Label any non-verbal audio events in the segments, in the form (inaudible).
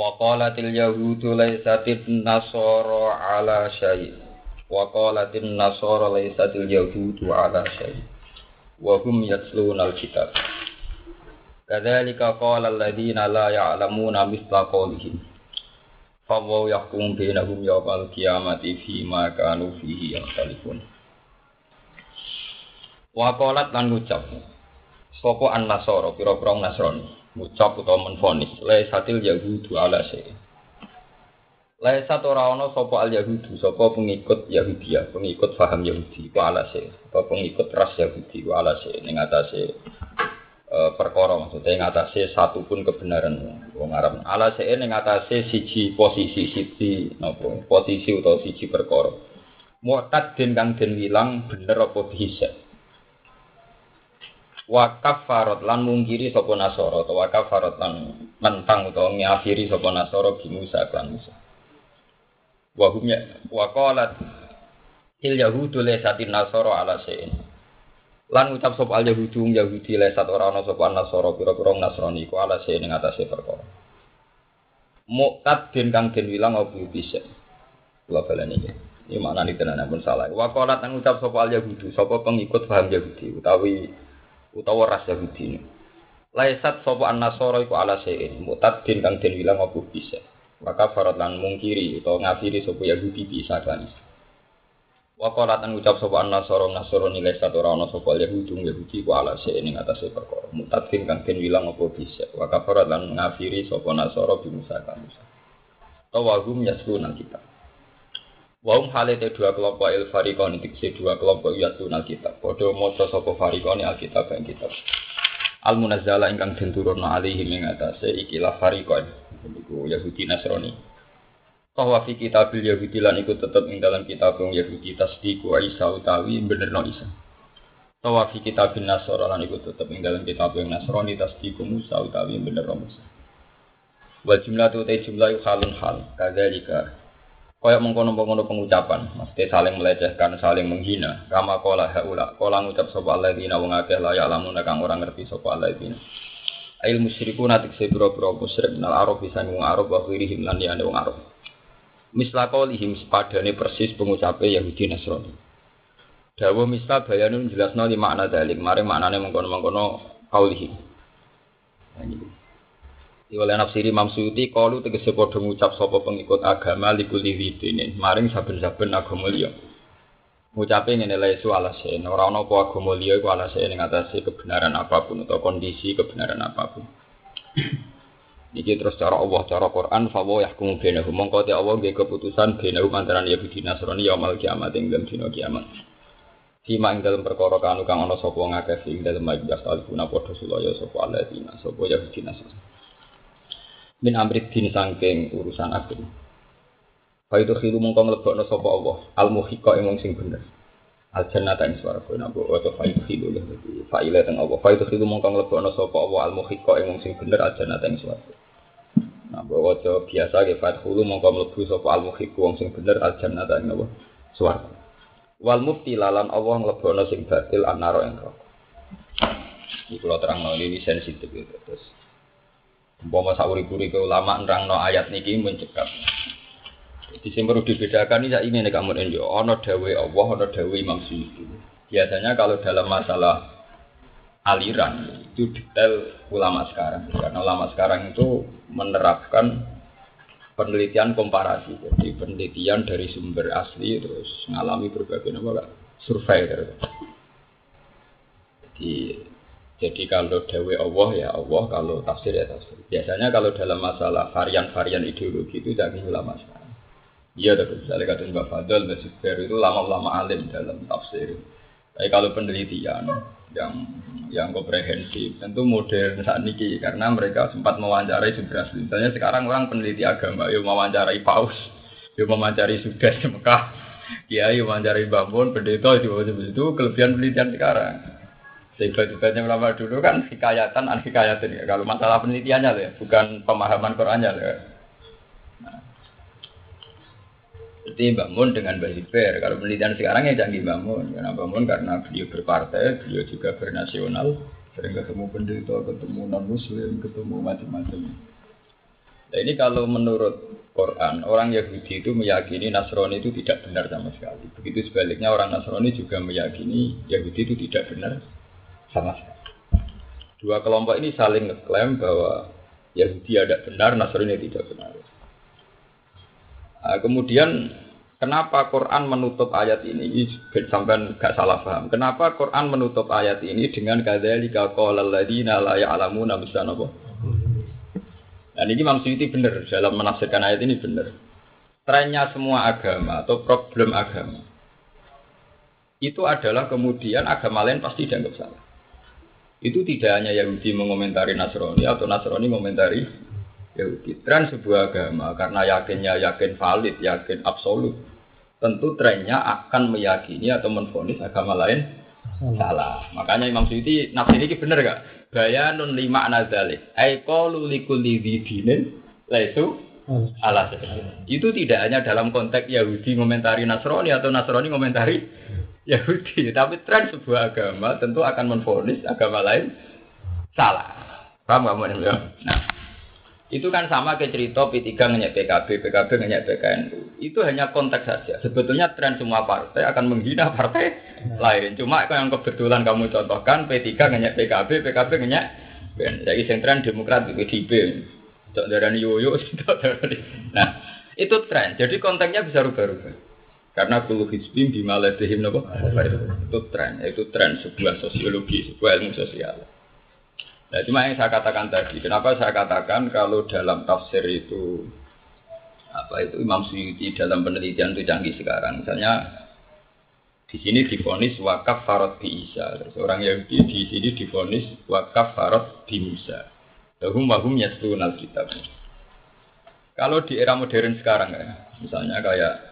Wa qalatil yahudu laysatin nasara ala syai' wa qalatin nasara laysatil yahudu ala syai' wa hum yatluna al-kitab. Kadzalika qala alladziina la ya'lamuna mithla qawlihim. Fawaw yahkum bainahum yawmal qiyamati fi ma kanu fihi yakhtalifun Wa qalat lan ngucap sapa an-nasara? Pira-pira nasrani ngucap utawa menfonis. Satil yahudu ala syai Laisat ora ana sapa al yahudu sapa pengikut Yahudia, pengikut faham Yahudi ku ala apa pengikut ras Yahudi ku ala syai ning atase e, perkara maksudnya ing satu pun kebenaran wong Arab. Ala syai ning siji posisi siji napa posisi utawa siji perkara. Mu'tad den kang den wilang bener apa bisa wa kafarat lan mungkiri sapa nasara utawa kafarat lan mentang utawa ngafiri sapa nasara bi Musa lan Musa. Wa hum ya wa qalat il yahudu nasara ala sein lan ucap sapa al yahudu yahudi laysat ora ana sapa nasara pira-pira nasrani ku ala sein ing atase perkara. Muqtad den kang den wilang apa bisa? Kula baleni iki. Ini makna ini tenan pun salah. Wa qalat lan ucap sapa al yahudu sapa pengikut paham yahudi? Utawi utawa ras Yahudi. Laisat sapa an-nasara iku ala sein mutadin kang den wilang apa bisa. Maka farat lan mungkiri utawa ngafiri sapa Yahudi bisa kan. Wa qalat an ucap sapa an-nasara nasara nilai satu ora ana sapa Yahudi Yahudi ku ala sein ing atase perkara. Mutadin kang den wilang apa bisa. Wa kafarat lan ngafiri sapa nasara bi Musa kan. Tawagum yasuna kita. Waum halete dua kelompok il farikon dikse dua kelompok yatun alkitab. Podo moco sopo farikoni alkitab yang kitab. Al munazzala ingkang den turunna alaihi ing atase ikilah farikon. Iku Yahudi Nasrani. Bahwa fi kitabil Yahudi lan iku tetep ing dalam kitab yang Yahudi tasdiku Isa utawi benerno Isa. Bahwa fi kitabil Nasara lan iku tetep ing dalam kitab yang Nasrani tasdiku Musa utawi benerno Musa. Wa jumlah tu te jumlah halun hal. Kadzalika Kaya mengkono-mengkono pengucapan, mesti saling melecehkan, saling menghina. Kama kola haula, kola ngucap sapa alladzina wong akeh la ya'lamun kang ora ngerti sapa alladzina. Ail musyriku natik se boro-boro musyrik nal arab bisa wong arab wa khirihim lan liyane wong arab. Misla qaulihim sepadane persis pengucape Yahudi Nasrani. Dawa misla bayanun jelasno di makna dalik, mari maknane mengkono-mengkono qaulihim. Nah, oleh nafsiri Imam Suyuti kalu tegese padha ngucap sapa pengikut agama likuli widine maring saben-saben agama liya. Ngucape ngene la isu alase ora ana apa agama liya iku alase ning atase kebenaran apa pun atau kondisi kebenaran apa pun. (clears throat) Iki terus cara Allah cara Quran fa wa yahkumu bainahum mongko te Allah nggih keputusan bainahum antarané Yahudi Nasrani yaumul kiamat ing dalem dina kiamat. Fima ing dalam perkara kanu kang ana sapa ngakeh ing dalem majlis alfuna padha sulaya sapa alladzina sapa Yahudi Nasrani min amrit din sangking urusan agama. Fa itu khilu mongko mlebokno sapa Allah al muhiqa ing sing bener. Al jannata ing swarga napa wa fa itu khilu ya fa ila teng Allah. Fa itu khilu mongko mlebokno sapa Allah al muhiqa ing sing bener al jannata ing swarga. Nah, bahwa biasa ke fathulu mongko mlebu sapa al muhiqa wong sing bener al jannata ing apa? Swarga. Wal mufti lalan Allah nglebokno sing batil anaro ing neraka. Iki kula terangno ini sensitif gitu. Terus Umpama sauri-uri ke ulama no ayat niki mencekap. Jadi sing perlu dibedakan ini ini nih kamu ini, ono dawe Allah, dawe Imam Suyuti. Biasanya kalau dalam masalah aliran itu detail ulama sekarang, karena ulama sekarang itu menerapkan penelitian komparasi, jadi penelitian dari sumber asli terus mengalami berbagai apa survei. Jadi jadi kalau dawe Allah ya Allah, kalau tafsir ya tafsir. Biasanya kalau dalam masalah varian-varian ideologi itu jadi ulama sekarang. Iya, tapi misalnya kata Mbak Fadl, Mbak itu lama-lama alim dalam tafsir. Tapi kalau penelitian yang yang komprehensif tentu modern saat ini karena mereka sempat mewawancarai sumber asli. Misalnya sekarang orang peneliti agama, yuk mewawancarai paus, Dia mau mencari sudah di Mekah. Kiai mencari bangun, pendeta juga itu kelebihan penelitian sekarang. Sehebat-hebatnya ulama dulu kan hikayatan, an hikayatan ya. Kalau masalah penelitiannya ya, bukan pemahaman Qurannya ya. Nah. Jadi bangun dengan Mbak. Kalau penelitian sekarang ya canggih bangun. Karena bangun karena beliau berpartai, beliau juga bernasional. Sering ketemu pendeta, ketemu non muslim, ketemu macam-macam. Nah ini kalau menurut Quran, orang Yahudi itu meyakini Nasrani itu tidak benar sama sekali. Begitu sebaliknya orang Nasrani juga meyakini Yahudi itu tidak benar sama. Dua kelompok ini saling ngeklaim bahwa Yahudi ada benar, Nasrani tidak benar. Nah, kemudian kenapa Quran menutup ayat ini? Sampai nggak salah paham. Kenapa Quran menutup ayat ini dengan kadzalika qala alladziina la ya'lamuna misana dan ini Imam Suyuti benar dalam menafsirkan ayat ini benar. Trennya semua agama atau problem agama itu adalah kemudian agama lain pasti dianggap salah. Itu tidak hanya Yahudi mengomentari Nasrani atau Nasrani mengomentari Yahudi. Tren sebuah agama karena yakinnya yakin valid, yakin absolut. Tentu trennya akan meyakini atau menfonis agama lain salah. Makanya Imam Suyuti nafsi ini benar gak? bayanun lima anazalik. Ai qalu likulli dzinin laisu ala Itu tidak hanya dalam konteks Yahudi komentari Nasrani atau Nasrani komentari Yahudi, (laughs) tapi tren sebuah agama tentu akan menfonis agama lain salah. Paham kamu ya? Nah, itu kan sama ke cerita P3 ngenyek PKB, PKB ngenyek PKNU. Itu hanya konteks saja. Sebetulnya tren semua partai akan menghina partai lain. Cuma yang kebetulan kamu contohkan P3 ngenyek PKB, PKB ngenyek Ben. Jadi yang tren Demokrat di PDIP. Cok darani yoyo, (laughs) Nah, itu tren. Jadi konteksnya bisa rubah-rubah. Karena kulu hizbim bimaladihim nopo. Itu tren. Itu tren sebuah sosiologi, sebuah ilmu sosial. Nah, cuma yang saya katakan tadi, kenapa saya katakan kalau dalam tafsir itu apa itu Imam Suyuti dalam penelitian itu canggih sekarang. Misalnya di sini difonis wakaf farod bi Isa. Terus orang Yahudi di sini difonis wakaf farod bi Musa. Lahum wahum yastunal kitab. Kalau di era modern sekarang ya, misalnya kayak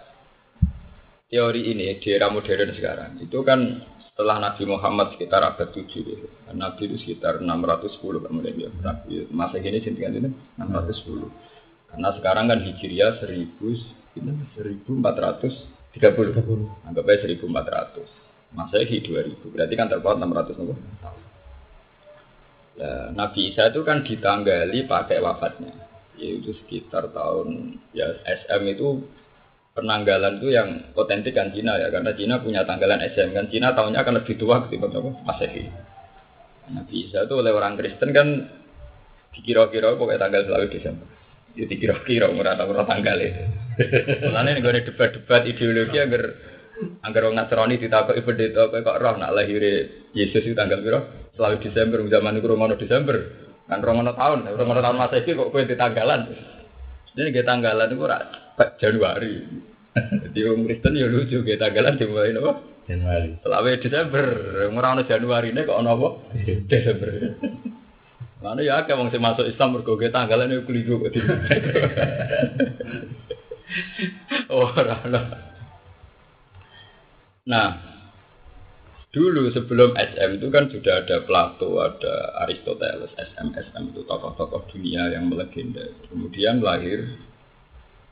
teori ini di era modern sekarang, itu kan setelah Nabi Muhammad sekitar abad 7 gitu. Nabi itu sekitar 610 kemudian dia Nabi masa ini sintingan ini 610. Karena sekarang kan Hijriah 1000 1430. Anggap aja 1400. Masa ini 2000. Berarti kan terpaut 600 tahun. Ya, Nabi Isa itu kan ditanggali pakai wafatnya. Yaitu sekitar tahun ya SM itu penanggalan itu yang otentik kan Cina ya karena Cina punya tanggalan SM kan Cina tahunnya akan lebih tua ketimbang apa Masehi. Nabi Isa itu oleh orang Kristen kan dikira-kira pokoknya tanggal selalu Desember. Ya dikira-kira murah tahu tanggal itu. Karena ini gue debat-debat ideologi agar agar orang Nasrani ditakut ibu itu kok roh nak lahir Yesus itu tanggal? Selalu Desember zaman itu romono Desember kan romono tahun romono tahun Masehi kok kue di tanggalan. Jadi kita tanggalan itu Januari. (laughs) Jadi orang Kristen ya lucu kita tanggalan dimulai nopo. Januari. Selawe Desember, ora ono Januari ini kok ono apa? Desember. (laughs) Mana ya kayak wong sing masuk Islam mergo ge tanggalan yo keliru kok. (laughs) Ora Nah, dulu sebelum SM itu kan sudah ada Plato, ada Aristoteles, SM, SM itu tokoh-tokoh dunia yang melegenda. Kemudian lahir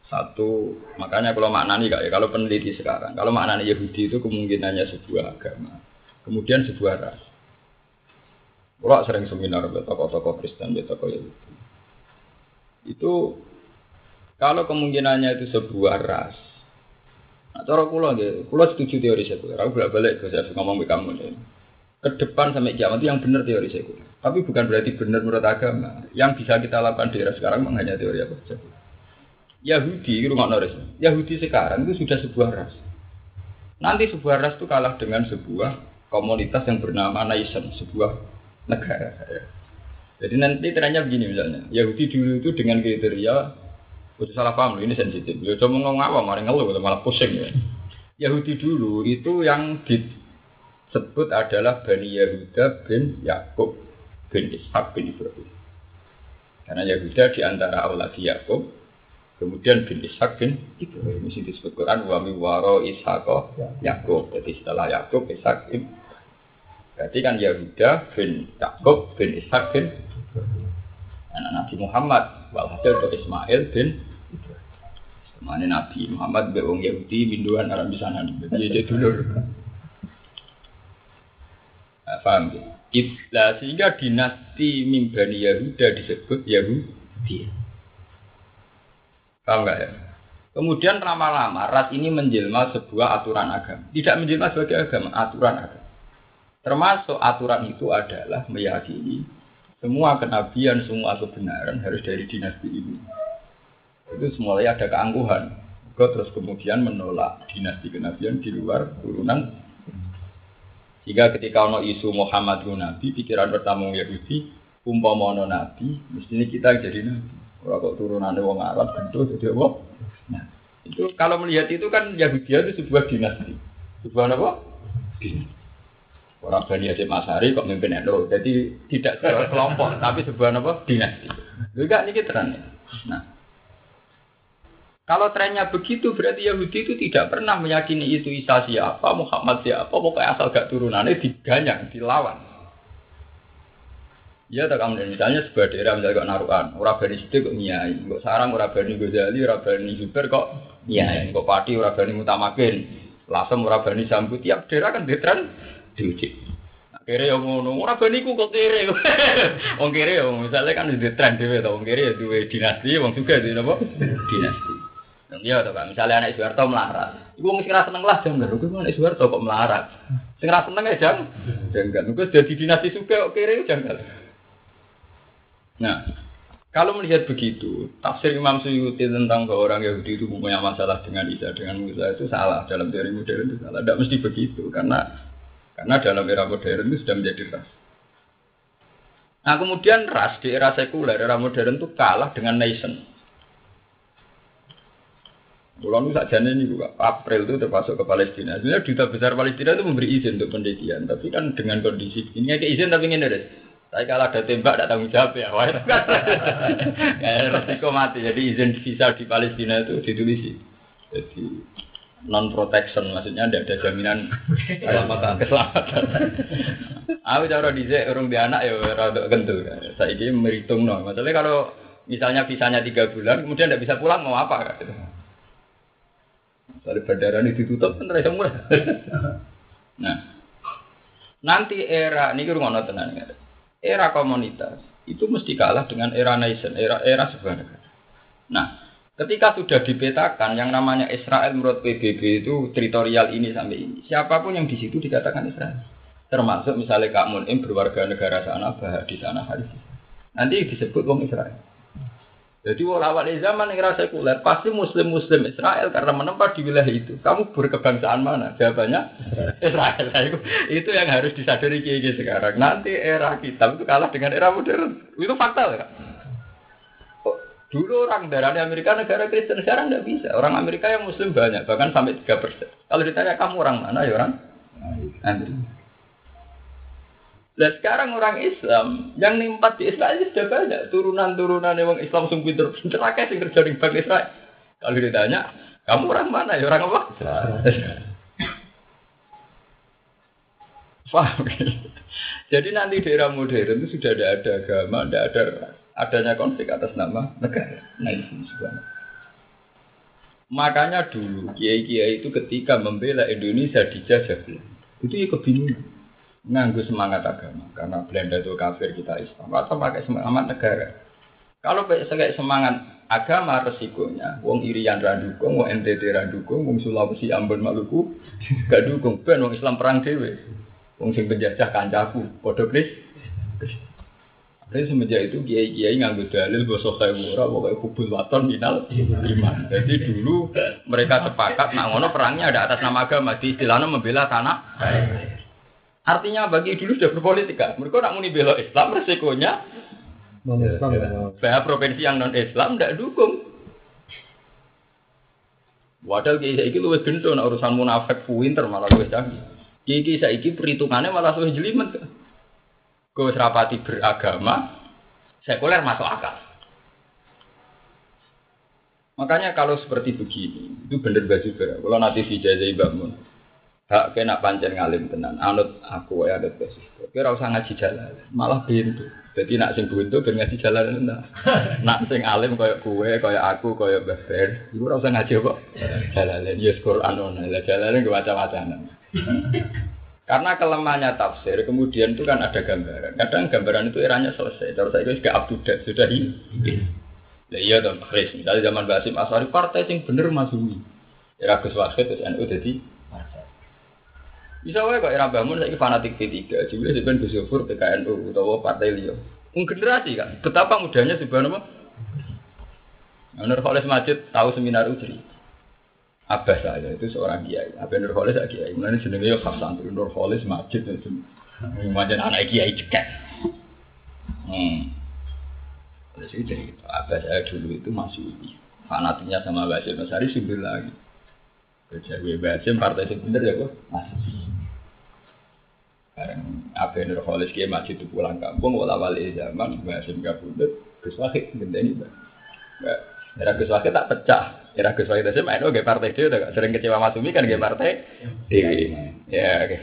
satu, makanya kalau maknani kak ya, kalau peneliti sekarang, kalau maknani Yahudi itu kemungkinannya sebuah agama, kemudian sebuah ras. Kalau sering seminar tokoh-tokoh Kristen, tokoh Yahudi. Itu kalau kemungkinannya itu sebuah ras, nah, cara gitu, kulo setuju teori sekuler. Aku bolak balik ke saya ngomong ke kamu nih. Ke depan sampai kiamat itu yang benar teori sekuler. Tapi bukan berarti benar menurut agama. Yang bisa kita lakukan di era sekarang hanya teori apa sekuler. Yahudi, rumah noris. Yahudi sekarang itu sudah sebuah ras. Nanti sebuah ras itu kalah dengan sebuah komunitas yang bernama nation, sebuah negara. Jadi nanti ternyata begini misalnya, Yahudi dulu itu dengan kriteria, udah salah paham ini sensitif. Ya cuma ngomong apa, malah ngeluh, malah pusing ya. Yahudi dulu itu yang disebut adalah Bani Yahuda bin Yakub bin Ishak bin Ibrahim. Karena Yahuda di antara awladi Yakub Kemudian bin Ishak bin Ibrahim ini disebut Quran wa waro Ishak Yakub. Jadi setelah Yakub Ishak bin Berarti kan Yahuda bin Yakub bin Ishak bin anak Nabi Muhammad. Walhasil itu Ismail bin Mana Nabi Muhammad be wong Yahudi binduan Arab di sana. Jadi jadi dulur. Nah, paham ya? Nah, sehingga dinasti Mimbani Yahuda disebut Yahudi. Paham nggak ya? Kemudian lama-lama ras ini menjelma sebuah aturan agama. Tidak menjelma sebagai agama, aturan agama. Termasuk aturan itu adalah meyakini semua kenabian, semua kebenaran harus dari dinasti ini. Itu semuanya ada keangkuhan. Terus kemudian menolak dinasti kenabian di luar turunan. Sehingga ketika ono isu Muhammad Nabi, pikiran pertama Yahudi, umpama Nabi, mestinya kita jadi Nabi. Kalau kok turunannya wong Arab tentu jadi apa? Nah, itu kalau melihat itu kan Yahudi itu sebuah dinasti. Sebuah apa? Dinasti. Orang Bani Hasim Masari kok mimpin NU. Jadi tidak sebuah kelompok, tapi sebuah apa? Dinasti. Juga ini trennya. Nah, kalau trennya begitu berarti Yahudi itu tidak pernah meyakini itu Isa siapa, Muhammad siapa, pokoknya asal gak turunannya diganyang, dilawan. Ya, tak kamu misalnya sebuah daerah misalnya kok naruhan, orang bani sidik kok nyai, kok sarang orang bani Ghazali, orang bani Zubair kok nyai, kok pati orang bani Mutamakin, lasem orang bani Sambu, tiap daerah kan detran diuji. Nah, kere yang ngono, orang bani ku kok kere, (laughs) wong kere yang misalnya kan di tren dewe, wong kere ya dua dinasti, wong juga di apa? Dinasti. Iya, tuh kan, misalnya anak Soeharto melarat, ibu mesti rasa seneng lah jangan, gue anak Soeharto kok melarat, sing rasa seneng ya jangan, jangan, gue jadi dinasti suka kok kere jangan. Nah, kalau melihat begitu, tafsir Imam Suyuti tentang bahwa orang Yahudi itu punya masalah dengan Isa, dengan Musa itu salah dalam teori modern itu salah. Tidak mesti begitu karena karena dalam era modern itu sudah menjadi ras. Nah kemudian ras di era sekuler, era modern itu kalah dengan nation. Bulan itu saja ini juga April itu termasuk ke Palestina. Sebenarnya duta besar Palestina itu memberi izin untuk penelitian, tapi kan dengan kondisi ini kayak izin tapi ini ada tapi kalau ada tembak, tidak tanggung jawab ya. Wah, resiko mati. Jadi izin visa di Palestina itu ditulis. Jadi non protection maksudnya tidak ada jaminan keselamatan. keselamatan. Aku cara dicek orang di anak ya rada. Saya ini meritung no. Masalahnya kalau misalnya visanya tiga bulan, kemudian tidak bisa pulang mau apa? Dari bandara ini ditutup kan rasa murah. nah, nanti era ini rumah tenan era komunitas itu mesti kalah dengan era nation, era era sebuah negara. Nah, ketika sudah dipetakan yang namanya Israel menurut PBB itu teritorial ini sampai ini, siapa pun yang di situ dikatakan Israel. Termasuk misalnya Kak Munim berwarga negara sana, bahas di sana hari Nanti disebut wong Israel. Jadi awal zaman yang rasa sekuler pasti muslim-muslim Israel karena menempat di wilayah itu. Kamu berkebangsaan mana? Jawabannya Israel. Nah, itu, itu yang harus disadari kiai sekarang. Nanti era kitab itu kalah dengan era modern. Itu fakta ya. Dulu orang darahnya Amerika negara Kristen, sekarang tidak bisa. Orang Amerika yang Muslim banyak, bahkan sampai tiga persen. Kalau ditanya kamu orang mana ya orang Amerika. Nah sekarang orang Islam yang nimpat di Israel sudah banyak turunan-turunan yang Islam sungguh pinter pinter akeh sing kerja di Bank Israel. Kalau ditanya, kamu orang mana ya orang apa? Paham? Jadi nanti di era modern itu sudah tidak ada agama, tidak ada adanya konflik atas nama negara. Nah itu sebenarnya. Makanya dulu kiai-kiai itu ketika membela Indonesia dijajah itu ya kebingungan nganggu semangat agama. Karena Belanda itu kafir kita Islam. Atau pakai semangat negara. Kalau pakai semangat agama resikonya wong irian randukung wong NTT randukung wong Sulawesi Ambon Maluku gak dukung. Ben wong Islam perang dewe wong sing penjajah kancaku podo plis Tapi semenjak itu kiai-kiai nganggu dalil bahwa kayak murah, pokoknya kubul waton minal iman. Jadi dulu mereka sepakat, nak ngono perangnya ada atas nama agama, di istilahnya membela tanah. Artinya bagi dulu sudah berpolitik kan. Mereka nak muni bela Islam resikonya non Islam. Ya, provinsi yang non Islam tidak dukung. Wadah kiai saiki luwih gento nak urusan munafik pinter malah luwih canggih. Kiai saiki perhitungannya malah luwih jelimet. Gue serapati beragama, sekuler masuk akal. Makanya kalau seperti begini, itu bener baju ber. Kalau nanti vijay bangun, hak kena pancen ngalim tenan, anut aku ya anut baju. Kira usah ngaji jalan, malah pintu. Jadi nak sing buntu ben ngaji jalan nah. (laughs) Nak sing alim koyo kue, koyo aku, koyo beber, iku ora usah ngaji kok. Jalan ya Quran ono, lah jalan gue macam-macam. (laughs) Karena kelemahannya tafsir, kemudian itu kan ada gambaran. Kadang gambaran itu eranya selesai. Terus saya itu up to date, sudah ini. Ya iya dong, Chris. Misalnya zaman Basim Asari, partai yang bener. Era Gus Wahid, terus NU jadi. Bisa wae kok era bangun saya fanatik P3. Jadi sebenarnya Gus Yofur PKNU atau partai Lio. generasi kan, betapa mudahnya sebenarnya Nur Khalis Majid tahu seminar Ujri. Abbas saya itu seorang kiai. Abbas Nur Khalis kiai. Mulanya jenenge yo khas santri Nur Khalis Majid itu. Macam anak kiai cekek. Hmm. Terus itu jadi Abah saya dulu itu masih fanatiknya sama Basim Masari sumber lagi. Kerja gue Basim partai sebener ya kok masih. Sekarang Abah Nurholis kia masih itu pulang kampung walau wali zaman Basim kabudut Gus Wahid ini Mbak. Era Gus Wahid tak pecah. Era Gus Wahid main oke partai dia udah sering kecewa Masumi kan gue partai. Ya oke.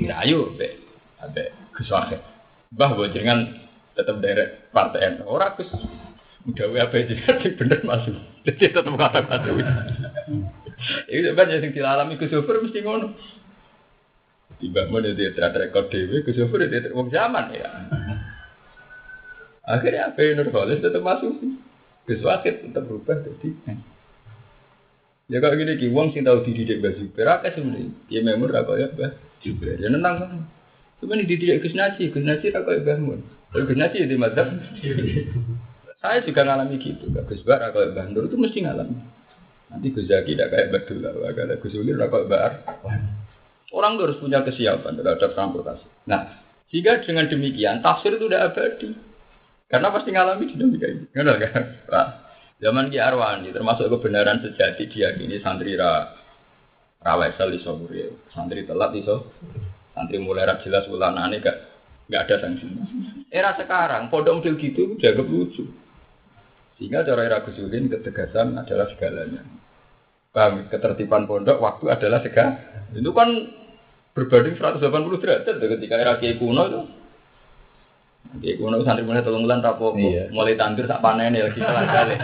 Sirayu, be, abe Gus Wahid. Bah bojengan tetap derek partai NU. Orang kus udah apa jadi bener masuk. Jadi tetap kata masuk. Itu sebenarnya yang dialami super mesti ngono. Tiba mana dia terada rekor dewi ke super dia wong zaman ya. Akhirnya apa Nurholis tetap masuk. Gus Wakil tetap berubah jadi. Ya kalau gini ki wong sing tahu dididik Mbah Zubair akeh sebenarnya. Ya memang ra ya Mbah Zubair. Ya nenang kan. Cuma dididik Gus Nasi, Gus Nasi ra koyo Mbah Mun. Gus sih di madhab. Saya juga ngalami gitu. Gus Bar Nur itu mesti ngalami. Nanti Gus Zaki tidak kayak Mbah Dula, kalau Gus Ulir kalau Mbah Orang harus punya kesiapan terhadap transportasi. Nah, sehingga dengan demikian tafsir itu udah abadi. Karena pasti ngalami dinamika ini. Benar kan? Nah, zaman Ki Arwani termasuk kebenaran sejati diyakini santri ra rawesel iso santri telat iso santri mulai ra jelas ulanane gak nggak ada sanksi. Era sekarang pondok model gitu jaga lucu. Sehingga cara era Gusulin ketegasan adalah segalanya. Paham? Ketertiban pondok waktu adalah segala. Itu kan berbanding 180 derajat ketika era Kiai kuno itu. Kiai kuno santri mulai tolong bulan rapo, iya. mulai tandur sak panen ya lagi (laughs) salah kali.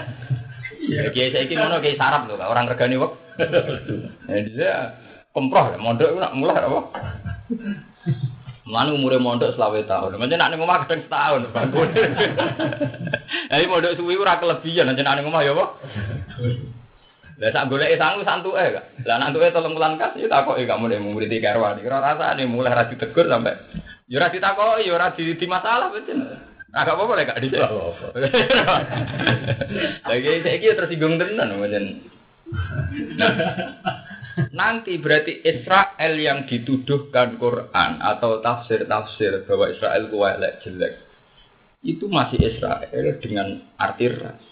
Ya Kiai saya kuno Kiai sarap loh, orang regani wak. Ya dia komproh, mondok nak mulai apa? Mana umurnya mondok selawe tahun. Macam nak omah kadang setahun bangun. (laughs) Jadi mondok suwi ora kelebihan, macam nak ning omah ya apa? Lah sak golek sangu santuke gak. Lah nantuke tolong bulan kas ya takoki gak mulai murid karwani. Ora rasane mulai ra ditegur sampai ya ora ditakoki ya ora di, di masalah betul. Nah, gak apa-apa gak dicek. Lagi (laughs) saiki tersinggung tenan macam. Nanti berarti Israel yang dituduhkan Quran atau tafsir-tafsir bahwa Israel kuat jelek itu masih Israel dengan arti ras.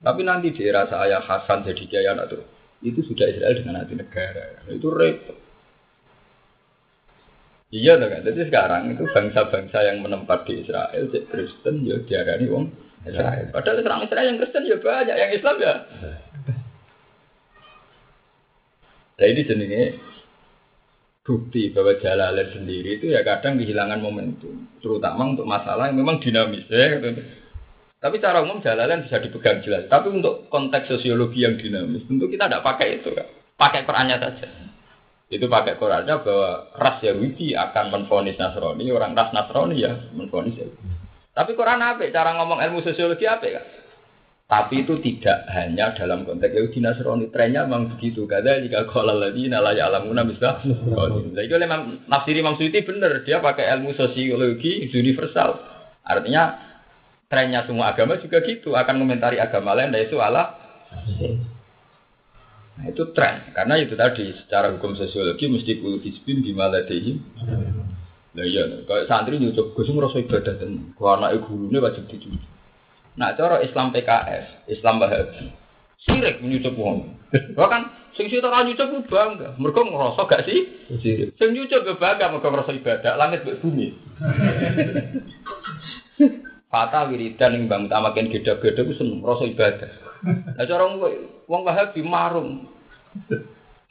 Tapi nanti di era saya Hasan jadi jaya itu itu sudah Israel dengan arti negara. Itu repot. Iya kan? Jadi sekarang itu bangsa-bangsa yang menempat di Israel, cek Kristen ya diarani wong Israel. Padahal orang Israel yang Kristen ya banyak, yang Islam ya Nah ini jenenge bukti bahwa jalalan sendiri itu ya kadang kehilangan momentum, terutama untuk masalah yang memang dinamis ya. Tapi cara umum jalalan bisa dipegang jelas. Tapi untuk konteks sosiologi yang dinamis, tentu kita tidak pakai itu kan. Pakai Qurannya saja. Itu pakai Qurannya bahwa ras Yahudi akan menfonis Nasrani, orang ras Nasrani ya menfonis Yahudi. Tapi Quran apa? Cara ngomong ilmu sosiologi apa kan? Tapi itu tidak hanya dalam konteks Yahudi Nasrani. Trennya memang begitu. Kata jika kalau lagi nala ya alamuna bisa. Jadi itu memang nafsir Imam benar. Dia pakai ilmu sosiologi universal. Artinya trennya semua agama juga gitu. Akan komentari agama lain. Dan itu Allah. Nah itu tren. Karena itu tadi secara hukum sosiologi mesti kul hisbin bimaladehim. Nah iya, kalau santri nyucuk, gue semua rasa ibadah dan anak gurunya wajib dicuci. Nah, cara Islam PKS, Islam Wahabi, sirik nyucup wong. (laughs) Bahkan sing sita ora nyucup bangga. Mergo ngrasa gak sih? Sirik. Sing nyucup bangga mergo ngrasa ibadah langit bumi. (laughs) Fatah wiridan ing bang utamakan gede-gede ku seneng rasa ibadah. Lah cara wong Wahabi marung.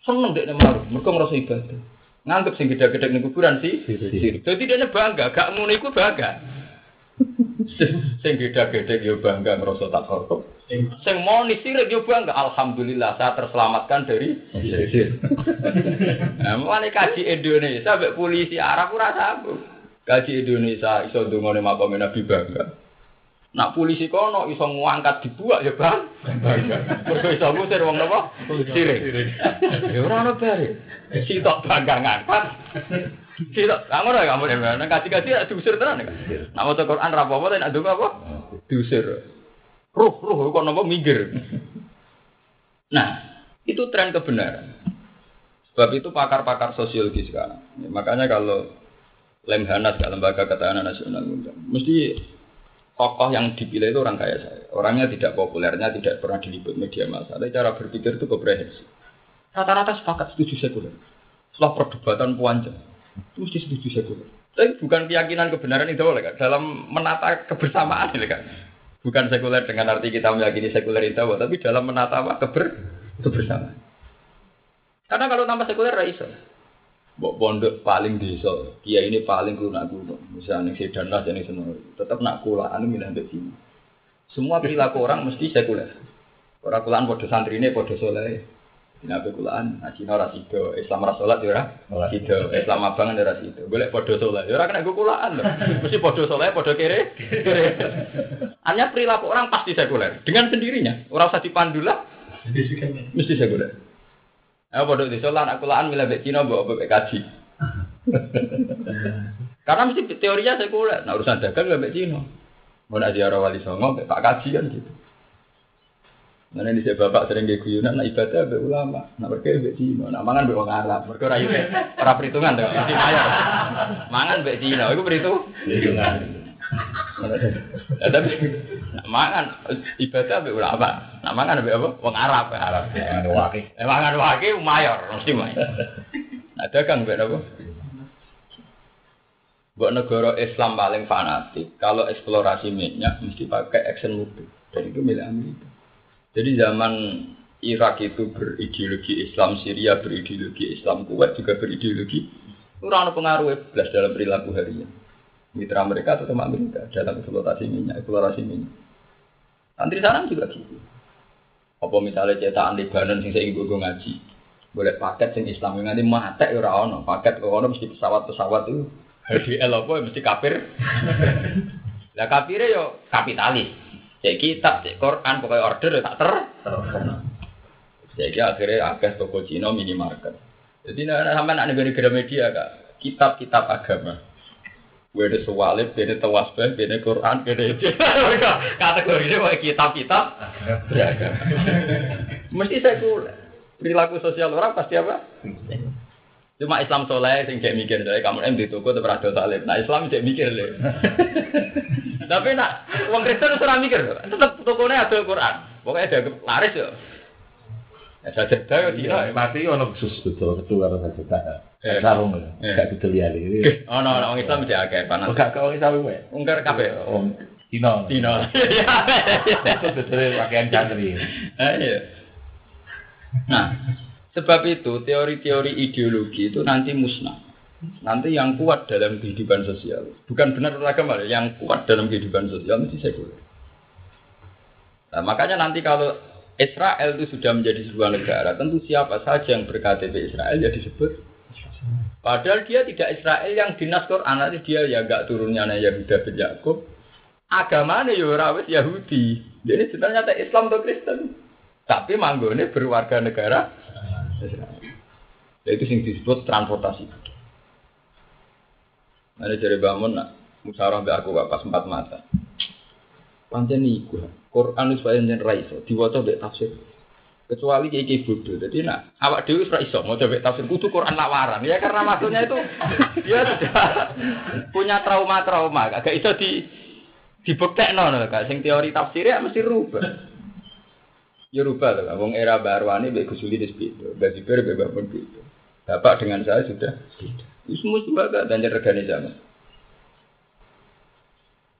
Seneng dek marung, mergo ngrasa ibadah. Nganggep sing gede-gede ning kuburan sih. Jadi dia bangga, gak ngono iku bangga. Sing gede-gede yo bangga ngrasa tak hormat. Sing mau sirik yo bangga, alhamdulillah saya terselamatkan dari sisir. Nah, mulai kaji Indonesia sampai polisi Arab ora. Kaji Indonesia iso ndongone makome Nabi bangga. Nak polisi kono iso ngangkat dibuat ya bang. Mergo iso ngusir wong napa? Sirik. Ya ora ono bare. Sitok bangga ngangkat. Sitok, lah ngono ya kamu nang kaji-kaji ya diusir tenan ya. Nak maca Quran ra apa-apa nek ndonga apa? Diusir. Ruh, ruh kok nopo minggir. Nah, itu tren kebenaran. Sebab itu pakar-pakar sosiologi sekarang. Ya, makanya kalau Lemhanas, lembaga ketahanan nasional, mesti tokoh yang dipilih itu orang kaya saya. Orangnya tidak populernya, tidak pernah diliput media massa. Tapi cara berpikir itu komprehensif. Rata-rata sepakat setuju sekuler. Setelah perdebatan puanjang, itu mesti setuju sekuler. Tapi bukan keyakinan kebenaran itu oleh kan. Dalam menata kebersamaan ini kan. Bukan sekuler dengan arti kita meyakini sekuler itu, tapi dalam menata apa? Keber, kebersamaan. Karena kalau tanpa sekuler, raiso. Bok pondok paling desa, kia ini paling lunak kuno. Misalnya sedan lah jadi senor, tetap nak kulaan milih ambil sini. Semua perilaku orang mesti sekuler. Orang kulaan podo santri ini podo soleh. Apa kulaan? Nah, Cina rasido, Islam rasolat ya rasido, Islam abang ya rasido. Boleh podo soleh, ya kena gue kulaan loh. Mesti podo soleh, podo kere, kere. Hanya perilaku orang pasti sekuler. Dengan sendirinya, orang usah dipandu lah, mesti sekuler. Eh bodoh di solan aku laan milih bek Cina bawa bek kaji. (laughs) Karena mesti teorinya sekuler. Nah urusan dagang bek Cina. Mau nak ziarah wali songo bek Pak kaji kan gitu. Mana di bapak sering gak guyunan, nah ibadah be ulama, nah mereka be Cina, nah mangan be orang Arab, mereka rayu para perhitungan tuh, mesti mayar, mangan be Cina, itu berhitung, Ya, tapi nak mangan ibadah be ulama. Nak mangan be apa? Wong Arab, Arab. Eh mangan waki mayor mesti mayor. Nah dagang be apa? Buat negara Islam paling fanatik, kalau eksplorasi minyak mesti pakai action mobil. Dan itu milik Amerika. Jadi zaman Irak itu berideologi Islam, Syria berideologi Islam, Kuwait juga berideologi. Kurang pengaruh belas dalam perilaku harian mitra mereka atau teman mereka dalam eksploitasi minyak, eksplorasi minyak. Santri sana juga gitu. Apa misalnya cetakan Lebanon sing saya gue ngaji, boleh paket sing Islam yang nanti mata ya ono, paket ono mesti pesawat-pesawat itu HDL apa mesti kafir. (laughs) Lah kafirnya yo kapitalis. Cek kitab, cek Quran, pokoknya order ya tak ter. Jadi akhirnya agak toko Cina minimarket. Jadi nah, sampai nak negara-negara media kak, kitab-kitab agama Beda sewalib, beda tawasbah, beda Quran, itu. (laughs) Kategorinya kayak kitab-kitab. Mesti sekuler. Perilaku sosial orang pasti apa? Cuma Islam soleh sing kayak mikir dari kamu em di toko tuh berada salib. Nah Islam cek mikir deh. (laughs) Tapi nak uang Kristen ora mikir, tetap tokonya ada Quran. Pokoknya ada laris ya. Ya sajadah ya Iya, mati ono khusus betul ketua. Eh, sarung ya. Gak didel ya. Oh, no, orang Islam mesti akeh panas. Gak kau Islam wae. Ungkar kabeh. Wong Cina. Cina. (laughs) Itu betul pakaian santri. Eh, (laughs) iya. Nah, sebab itu teori-teori ideologi itu nanti musnah. Nanti yang kuat dalam kehidupan sosial, bukan benar agama, yang kuat dalam kehidupan sosial mesti sekuler. Nah, makanya nanti kalau Israel itu sudah menjadi sebuah negara, tentu siapa saja yang berKTP Israel ya disebut Padahal dia tidak Israel yang dinas Quran, nanti dia ya gak turunnya Yahuda bin Yakub. Agamanya ya rawit Yahudi. Jadi sebenarnya Islam atau Kristen. Tapi manggone berwarga negara. Ya, itu yang disebut transportasi. Ada dari bangun nak musyawarah aku pas empat mata. Pancen iku. Quran wis pancen ra iso diwaca tafsir. Kecuali kayak bodoh. Jadi nak awak dewi ra iso mau coba tafsir kudu Quran lawaran. Ya karena maksudnya itu dia sudah punya trauma-trauma. Agak iso di dibuktekno lho Kak. Sing teori tafsir ya mesti rubah. Ya rubah loh, wong era baru ini mbek Gus Uli wis beda. Mbak Jibril mbek Mbak beda. Bapak dengan saya sudah beda. Semua juga dan regane zaman.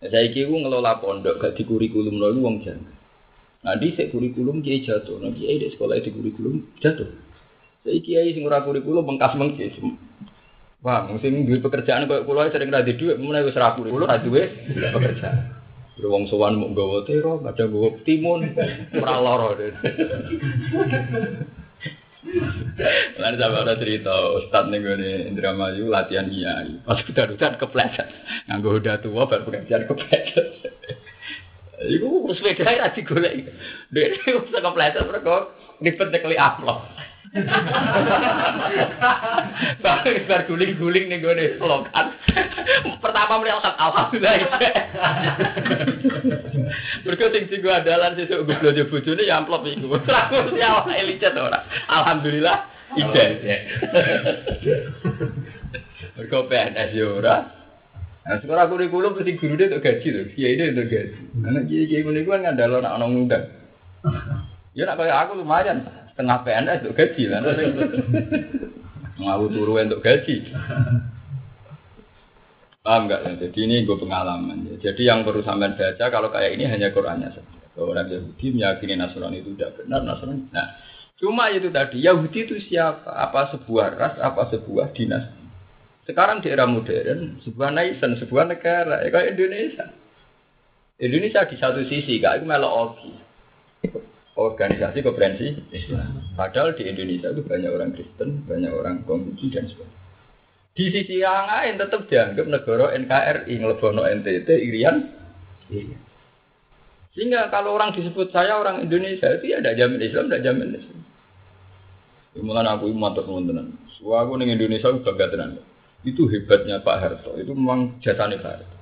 Saya kira ngelola pondok gak di kurikulum lo wong jangan. Nah di sek kurikulum kiai jatuh, nah kiai di sekolah di kurikulum jatuh. Saya kiai sing kurikulum bengkas mengkis. Wah, mungkin duit pekerjaan kok kulo sering ra duit, mulai wis ra kurikulum ra duit pekerjaan. Sowan mau nggawa tero, kadang nggawa timun, ora lara. Lan sama ada cerita Ustad nih gue nih Indramayu latihan iya. Pas kita udah kepleset, nganggo udah tua baru pengajian kepleset. Iku sepeda ya digolek. Dek usah kepleset mereka ribet kali upload. Bang bar guling-guling nih gue nih slogan. Pertama melihat alhamdulillah. Mereka sing sing sih gue belanja bojone ya amplop iku. Terus ya elicet ora. Alhamdulillah ide. Mereka PNS ya ora. Nah, sekarang kurikulum mesti guru dia untuk gaji tuh, kiai dia untuk gaji. Anak kiai kiai ini kan nggak ada nak orang muda. (laughs) Ya nak kayak aku lumayan, setengah PNS untuk gaji lah. Mau turu untuk gaji. Paham enggak? Jadi ini gue pengalaman. Ya. Jadi yang perlu sampean baca kalau kayak ini hanya Qurannya saja. Kalau orang Yahudi meyakini Nasrani itu tidak benar, Nasrani. Nah, cuma itu tadi Yahudi itu siapa? Apa sebuah ras? Apa sebuah dinasti? Sekarang di era modern, sebuah nation, sebuah negara, ya kayak Indonesia. Indonesia di satu sisi, kayak melok oki. Organisasi konferensi Islam. Padahal di Indonesia itu banyak orang Kristen, banyak orang Konghucu dan sebagainya. Di sisi yang lain tetap dianggap negara NKRI, ngelebono NTT, Irian. Iya. Sehingga kalau orang disebut saya orang Indonesia itu ya ada jamin Islam, ada jamin Islam. Mulai aku matur teman-teman. Wah aku ning Indonesia bangga tenan. Itu hebatnya Pak Harto. Itu memang jasanya Pak Harto.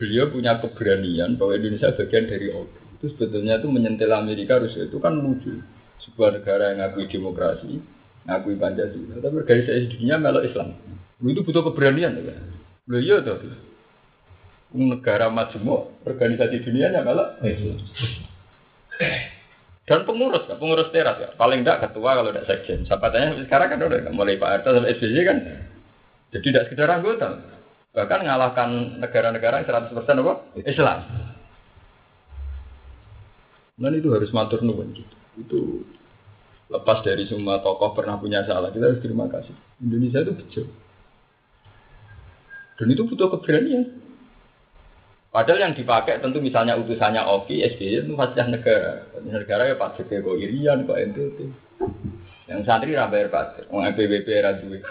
Beliau punya keberanian bahwa Indonesia bagian dari OKI. Itu sebetulnya itu menyentil Amerika Rusia itu kan lucu. Sebuah negara yang ngakui demokrasi, ngakui Pancasila, tapi organisasi dunia melok Islam. Itu butuh keberanian ya. Loh iya tuh. Negara majemuk, organisasi dunia nya melok Islam. Dan pengurus, pengurus teras ya. Paling tidak ketua kalau tidak sekjen. Siapa tanya sekarang kan udah mulai Pak Harto sampai SBY kan jadi tidak sekedar anggota, bahkan mengalahkan negara-negara yang 100% apa? Islam. Dan itu harus matur nuwun gitu. Itu lepas dari semua tokoh pernah punya salah, kita harus terima kasih. Indonesia itu bejo. Dan itu butuh keberanian. Padahal yang dipakai tentu misalnya utusannya Oki, SBY itu fasilitas negara. Negara ya Pak kok Irian, kok NTT. Yang santri ra bayar pajak, wong PBB ra duwe.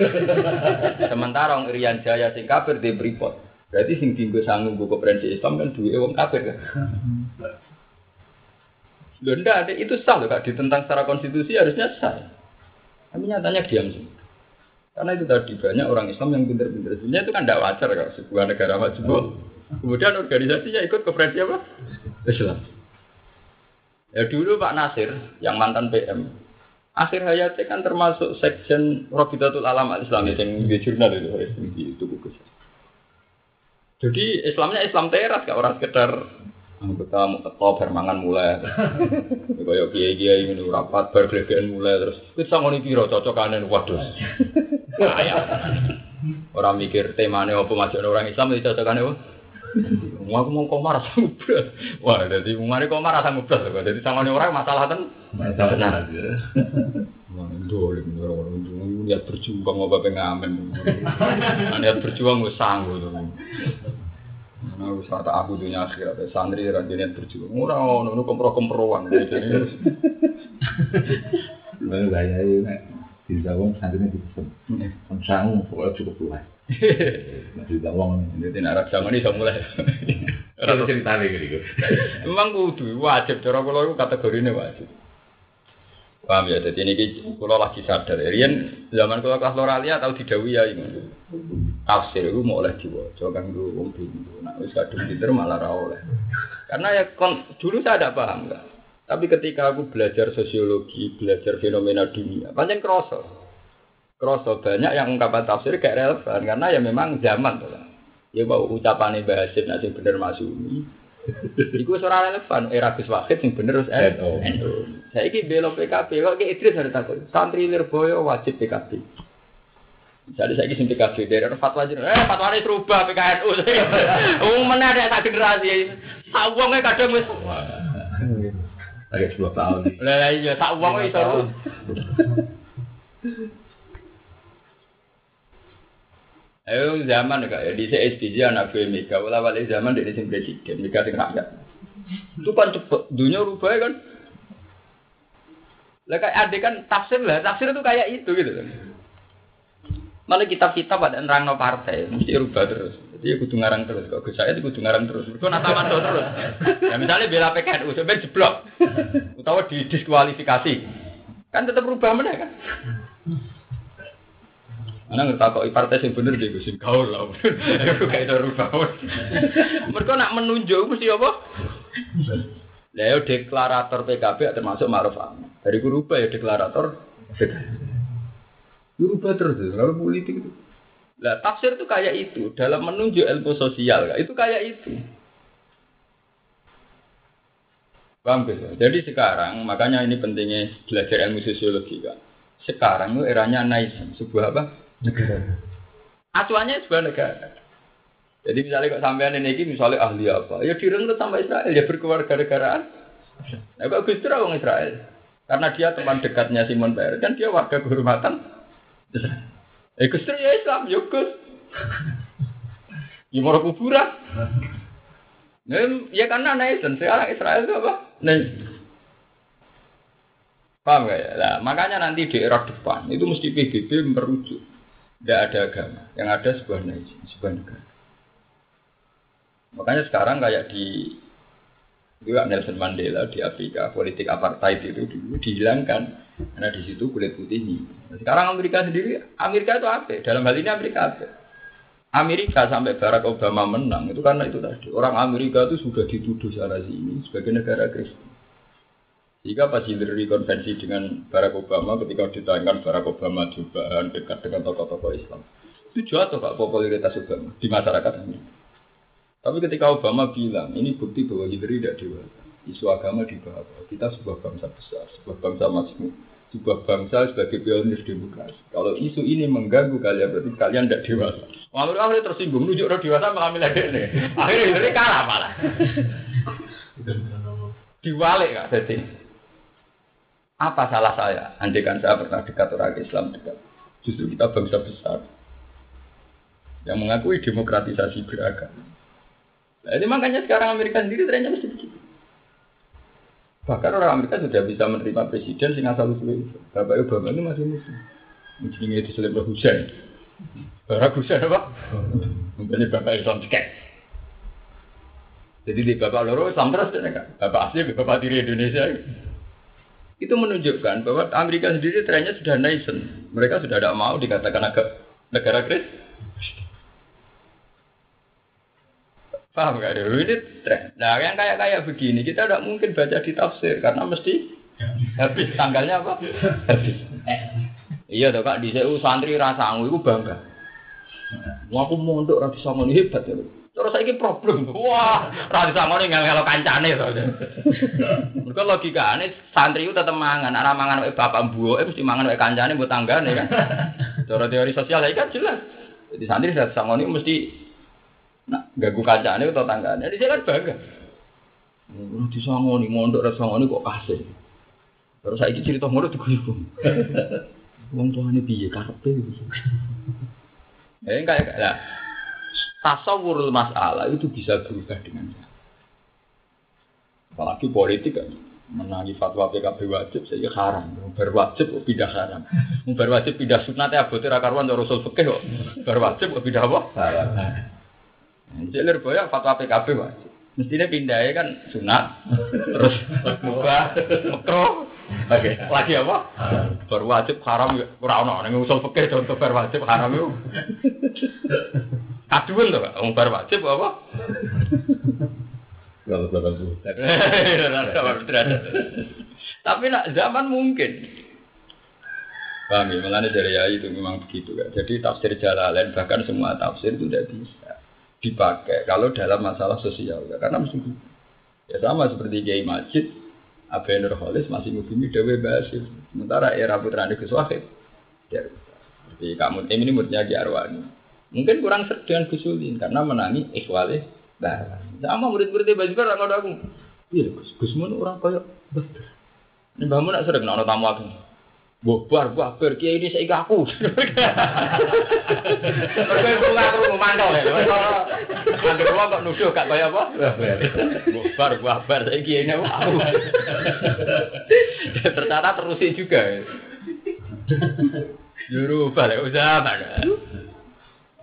(laughs) Sementara wong Irian Jaya sing kafir di Freeport. Berarti sing dienggo sanggup buku konferensi Islam kan duwe wong kafir kan. (laughs) Ndak ada itu sah loh Kak ditentang secara konstitusi harusnya sah. Tapi nyatanya diam sih. Karena itu tadi banyak orang Islam yang pintar-pintar. Sebenarnya itu kan tidak wajar kalau sebuah negara maju. Kemudian organisasinya ikut konferensi apa? Islam. Ya dulu Pak Nasir yang mantan PM akhir hayatnya kan termasuk sekjen Robitatul Alam Islam yang di jurnal itu itu buku jadi Islamnya Islam teras gak orang sekedar anggota mau bermangan mulai. (laughs) Kayak kiai kiai ini rapat bergelegean mulai terus kita ngoni piro cocokanen waduh. (laughs) Ayah orang mikir temanya apa macam orang Islam itu cocokannya apa Wah, aku mau komar rasa ngubras. Wah, jadi mari komar rasa ngubras. Jadi sama orang masalah kan. Masalah aja. Wah, dolim orang niat berjuang apa pengamen. Niat berjuang gue sanggup. Nah, wis kata aku dunia akhirat, santri ra niat berjuang. Ora ono nu kompro-komproan. (laughs) Lalu gaya nek di Zawang santri dipesen. Sangu pokoknya cukup luas. Masih Zawang ini tidak Arab zaman ini mulai. Ora ceritane gitu. Memang kudu wajib cara kula iku kategorine wajib. Paham ya, jadi ini kalau lagi sadar. Rian zaman kalau kelas loralia tahu didawi ya ini. Tafsir itu mau oleh diwaca kan dulu wong bingung. Nah, wis kadung pinter malah ra oleh. Karena ya kon, dulu saya tidak paham enggak. Tapi ketika aku belajar sosiologi, belajar fenomena dunia, banyak kroso. Kroso banyak yang ungkapan tafsir gak relevan karena ya memang zaman tuh. Ya mau ucapan Mbah Hasim nanti bener masumi, Iku ora relevan era Gus Wahid sing bener terus NU. Saiki belo PKB kok ki Idris ada takut. Santri Lirboyo wajib PKB. Misalnya saya kisah PKB dari fatwa aja, eh fatwa ini serubah PKNU. Umum mana ada tak generasi, sawangnya kadang wis. Agak 10 tahun. Lah iya sawangnya itu. Ayo zaman kak ya di CSPJ anak gue Mega, wala zaman dari sing presiden, Mega sing rakyat. Itu kan cepet, dunia rubah kan. Lah kayak ada kan tafsir lah, tafsir itu kayak itu gitu kan. Malah kitab-kitab ada nerang no partai, mesti rubah terus. Jadi ya kudu ngarang terus, kok Gus saya itu ngarang terus. Mereka nata manto terus. Ya misalnya bela PKNU, sampai jeblok, utawa didiskualifikasi, kan tetap rubah mana kan? Mana ngerti kok partai sing bener dia sing gaul lah. (laughs) Aku kayak itu rubah. (laughs) Mereka nak menunjuk mesti apa? Lah deklarator PKB termasuk Ma'ruf Amin. Dari ku rubah ya deklarator PKB. Rubah terus, kalau politik itu. Lah tafsir itu kayak itu dalam menunjuk ilmu sosial, itu kayak itu. Paham gitu? Jadi sekarang makanya ini pentingnya belajar ilmu sosiologi kan. Sekarang itu eranya naisan, sebuah apa? Negara. Acuannya sebuah negara. Jadi misalnya kok sampean ini misalnya ahli apa, ya direnut sama Israel, ya berkeluarga negaraan. Nah, kok Gus orang Israel? Karena dia teman dekatnya Simon Peres, kan dia warga kehormatan. Eh Gus Dur ya Islam, ya Gus. Ya mau kuburan. Nah, ya karena nation, sekarang Israel itu apa? Nation. Paham gak ya? Nah, makanya nanti di era depan itu mesti PBB merujuk tidak ada agama, yang ada sebuah nation, sebuah negara. Makanya sekarang kayak di juga Nelson Mandela di Afrika politik apartheid itu dulu dihilangkan karena di situ kulit putih ini. Sekarang Amerika sendiri, Amerika itu apa? Dalam hal ini Amerika apa? Amerika sampai Barack Obama menang itu karena itu tadi orang Amerika itu sudah dituduh sana sini sebagai negara Kristen. Jika pas Hillary konvensi dengan Barack Obama ketika ditayangkan Barack Obama cobaan dekat dengan tokoh-tokoh Islam. Itu jatuh Pak popularitas Obama di masyarakat ini. Tapi ketika Obama bilang ini bukti bahwa Hillary tidak dewasa. Isu agama di bawah. Kita sebuah bangsa besar, sebuah bangsa majmuk, sebuah bangsa sebagai pionir demokrasi. Kalau isu ini mengganggu kalian berarti kalian tidak dewasa. Lalu akhirnya tersinggung, nunjuk orang dewasa malah milih ini. Akhirnya Hillary kalah malah. Diwalik kak, jadi. Apa salah saya? Andai kan saya pernah dekat orang Islam dekat. Justru kita bangsa besar yang mengakui demokratisasi beragama. Nah, ini makanya sekarang Amerika sendiri trennya mesti begitu. Bahkan orang Amerika sudah bisa menerima presiden sing asal usul itu. Bapak Obama ini masih muslim. Mungkin di selebih Husain. Barak Husain apa? Mungkin Bapak Islam cekek. Jadi di Bapak Loro Islam terus kan? Bapak asli, Bapak diri Indonesia. Itu menunjukkan bahwa Amerika sendiri trennya sudah nation. Mereka sudah tidak mau dikatakan agak negara Kristen. Paham gak ini tren. Nah yang kayak kayak begini kita tidak mungkin baca di tafsir karena mesti habis tanggalnya apa? Habis. Iya toh kak di santri rasangu itu bangga. Wah aku mondok rati sama hebat ya. Terus saya problem. Wah, sama ini nggak kalau kancane. Mereka logika ini santri itu tetap mangan, mangan oleh bapak eh mesti mangan oleh kancane buat tanggane kan. Cara teori sosial kan jelas. Jadi santri sama ini mesti Nah, gagu kancane atau tanggane. Jadi saya kan bangga. Oh, di sangoni mondok rasa sangoni kok kasih. Terus saya ini cerita ngono gue. Wong tuane piye karepe gitu. Eh kayak lah. Tasawurul masalah itu bisa berubah dengan cara. Apalagi politik kan menangi fatwa PKB wajib saya haram, berwajib kok pindah haram, berwajib pindah sunat ya abote ra karuan rasul fikih kok, berwajib kok pindah apa? Haram. Jelir boya fatwa PKB wajib. Mestinya pindahnya kan sunat, terus mubah, makro, Oke. Lagi apa? Baru wajib haram ora ono ning usul fikih contoh bar wajib haram itu. Kaduan to. Wong bar wajib apa? Kalau puluh. Tapi nak zaman mungkin. Paham ya, dari ya itu memang begitu kan. Jadi tafsir Jalalain bahkan semua tafsir itu tidak bisa dipakai kalau dalam masalah sosial ya. karena mesti ya sama seperti Kiai Majid Abu Nur Kholis masih mubimi Dewi Basir sementara era putra Gus Wahid Tapi kamu tim ini muridnya di Arwani. Mungkin kurang seret dengan Gusulin karena menangi ikhwale darah. Sama murid-muridnya orang ada aku. Iya, Gus, Gus orang kaya. Ini Mbah Mun nak sering nak tamu aku. Bobar, bobar, kiai ini saya aku. Mereka itu aku mau mantau ya. Angger kok kok nuduh gak kaya apa? Bobar, bobar, saya kiai ini aku. Ternyata terusin juga. Juru balik usaha mana?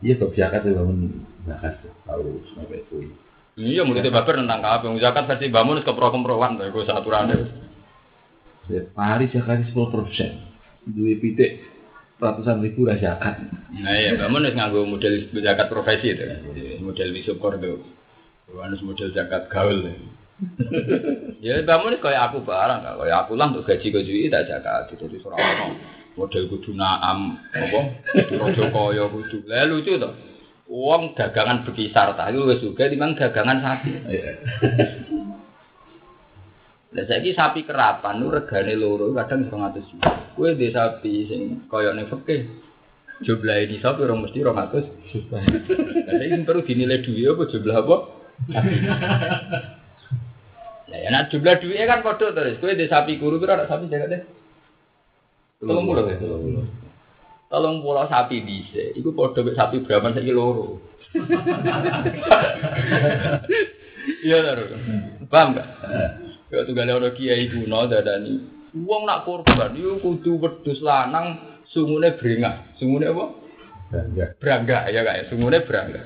Iya kok zakat itu bangun zakat tahu sampai itu. Iya, muridnya baper tentang kabeh. Zakat versi bangun ke pro-keproan, gue aturannya. Ya, hari zakat sepuluh persen. Dua pitik ratusan ribu lah zakat. Nah iya, bangun harus nganggo model zakat profesi itu. Model wisukor itu. Harus model zakat gaul. ya bangun kayak aku barang, kayak aku lah untuk gaji gaji tak zakat. Jadi seorang model kudu naam, apa? Rojo kaya kudu. Lah lucu tuh. Uang dagangan berkisar tadi wis juga dimang dagangan sapi. Lah saiki sapi kerapan nu regane loro kadang 100 juta. Kowe dhe sapi sing ning fikih. Jumlah ini sapi orang mesti 200 juta. Lah saiki perlu dinilai duit apa jumlah apa? Lah ya nak jumlah duitnya kan padha terus. Kowe dhe sapi kuru pira sapi jaga deh. Tolong mulu ya. Tolong pulau sapi bisa. Iku podo sapi berapa saiki loro. (laughs) Iya taruh. Paham gak? Ya tunggale ana kiai kuno dadani. Wong nak korban iku kudu wedhus lanang sungune brengah. Sungune apa? Brangga ya ya. Sungune brangga.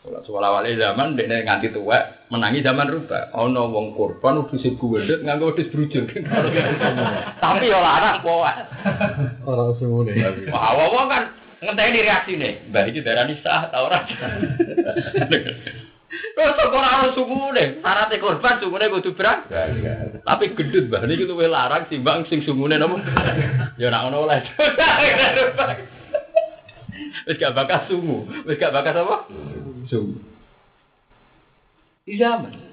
Soal awalnya zaman dia nganti tua menangi zaman rubah. Ono wong korban udus ibu wedut nganggo udus brujul. Tapi ya larang poa. Orang nih. Wah, wong kan ngenteni reaksi nih. Mbak iki darani sah ta ora? (laughs) Terus kok ora ono sungune, syaratnya korban sungune kudu brang. Tapi gendut mbah niki luwih larang timbang sing sungune napa? Ya ora ono oleh. Wis gak bakas sungu, wis gak bakas apa? Sungu. Di zaman.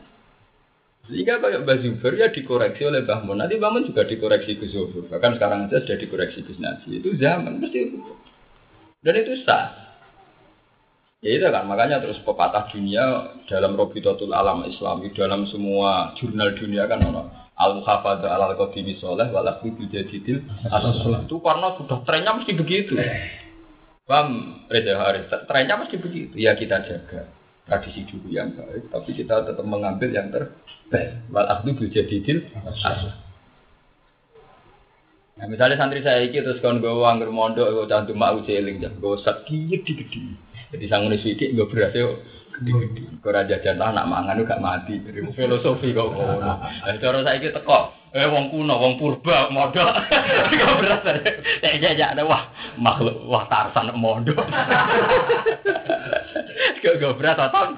Sehingga kayak Mbak Zuber ya dikoreksi oleh Mbah Mun. Nanti Mbah Mun juga dikoreksi Gus Zuber. Bahkan sekarang aja sudah dikoreksi Gus Nasi. Itu zaman mesti itu. Dan itu sah. Ya itu kan makanya terus pepatah dunia dalam Robitotul Alam Islami dalam semua jurnal dunia kan ono al muhafadzah al qadimi soleh walafi bil jadidil asal itu karena sudah trennya mesti begitu. Paham Reza Haris? Trennya mesti begitu. Ya kita jaga tradisi dulu yang baik, tapi kita tetap mengambil yang terbaik. Wal akdu bil jadidil asal. Nah, misalnya santri saya iki terus kon gue anggur mondok, gue cantum mau celing, gue sakit gede-gede. Jadi sangun sidik gue berhasil raja jantan anak mangan gak mati. Dari (laughs) filosofi kok ngono. Nah, cara saya iki teko. Eh wong kuno, wong purba, modal. Gak berat ya. Ya ya wah makhluk wah tarsan modal. Gak gak berat atau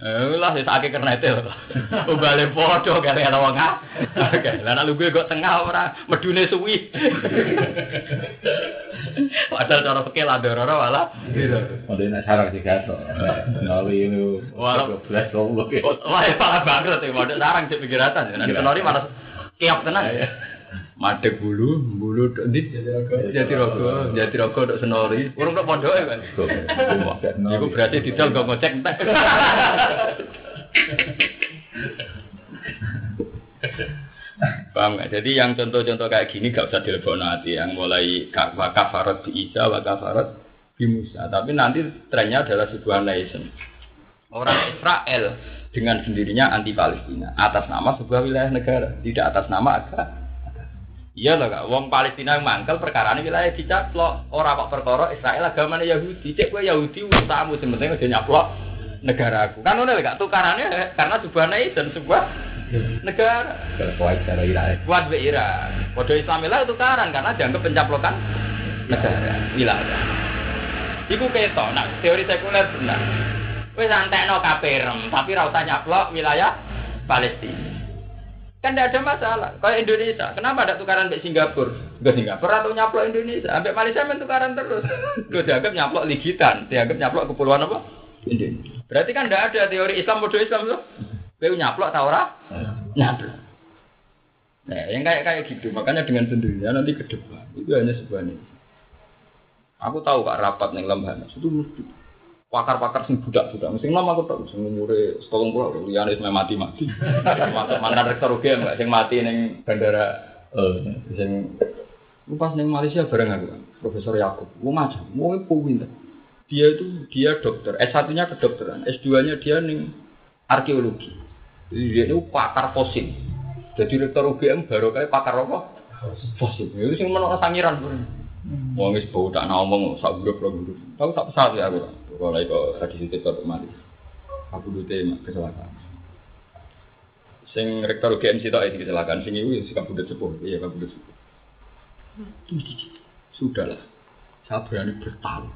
Eh lah wis akeh kernete lho. (laughs) Ubale padha kare ana wong ah. Lah nek lugu kok tengah ora medune suwi. (laughs) Padahal cara pikir lah dororo malah gitu. Ada yang sarang sih kan. Nali itu. Walau- belas goblok ya. Wah, ya malah bangkrut ya, model sarang sih pikiratan. Nanti kenori malah kiap tenan. Madek bulu, bulu di jati rogo, jati rogo dok senori. Urung dok pondok ya kan. Iku berarti didol gak ngecek entek. Paham nggak? Jadi yang contoh-contoh kayak gini gak usah dilebok nanti. Yang mulai ka- wa kafarat bi Isa, wa kafarat bi Musa. Tapi nanti trennya adalah sebuah nation. Orang Israel dengan sendirinya anti Palestina atas nama sebuah wilayah negara, tidak atas nama agama. Iya lah kak, wong Palestina yang mangkel perkara ini wilayah dicaplok orang kok perkara Israel agamanya Yahudi, cek gue Yahudi utamu sementing udah nyaplok negara aku. Kan udah kak tukarannya karena sebuah nation, sebuah negara. Terkuat cara irai. Kuat be Iran. Kode Islam lah tukaran karena dianggap pencaplokan negara wilayah. Iku keto, nah teori sekuler benar. Wis antekno kaperem, tapi ra usah nyaplok wilayah Palestina. Kan tidak ada masalah. Kayak Indonesia, kenapa ada tukaran sampai Singapura? Enggak Singapura atau nyaplok Indonesia? Sampai Malaysia main tukaran terus. (laughs) Gue dianggap nyaplok ligitan, dianggap nyaplok kepulauan apa? Indonesia. Berarti kan tidak ada teori Islam bodoh Islam tuh. Gue nyaplok tau ora? Nyaplok. Nah, yang kayak kayak gitu, makanya dengan sendirinya nanti ke depan itu hanya sebuah nih. Aku tahu kak rapat nih lembaga itu mesti pakar-pakar sing budak-budak. Mesti nama aku tahu sing umure setolong pulau, liane wis mati-mati. (laughs) Mantan rektor UGM mbak sing mati neng bandara eh sing Lu pas neng Malaysia bareng aku, Profesor Yakub. Mau macam, mau pinter. Dia itu dia dokter, S1-nya kedokteran, S2-nya dia neng arkeologi. Jadi dia itu pakar fosil. Jadi rektor UGM baru kayak pakar apa? Fosil. Itu sih menolak sangiran sebenarnya. Wong wis bau tak ngomong sak grup lho grup. Tahu tak pesawat ya aku. Kalau itu tadi situ ke mari. Aku dute kecelakaan. Sing rektor UGM situ itu kecelakaan. Sing itu sih kabudut sepuh. Iya kabudut sepuh. Sudahlah. Saya berani bertaruh.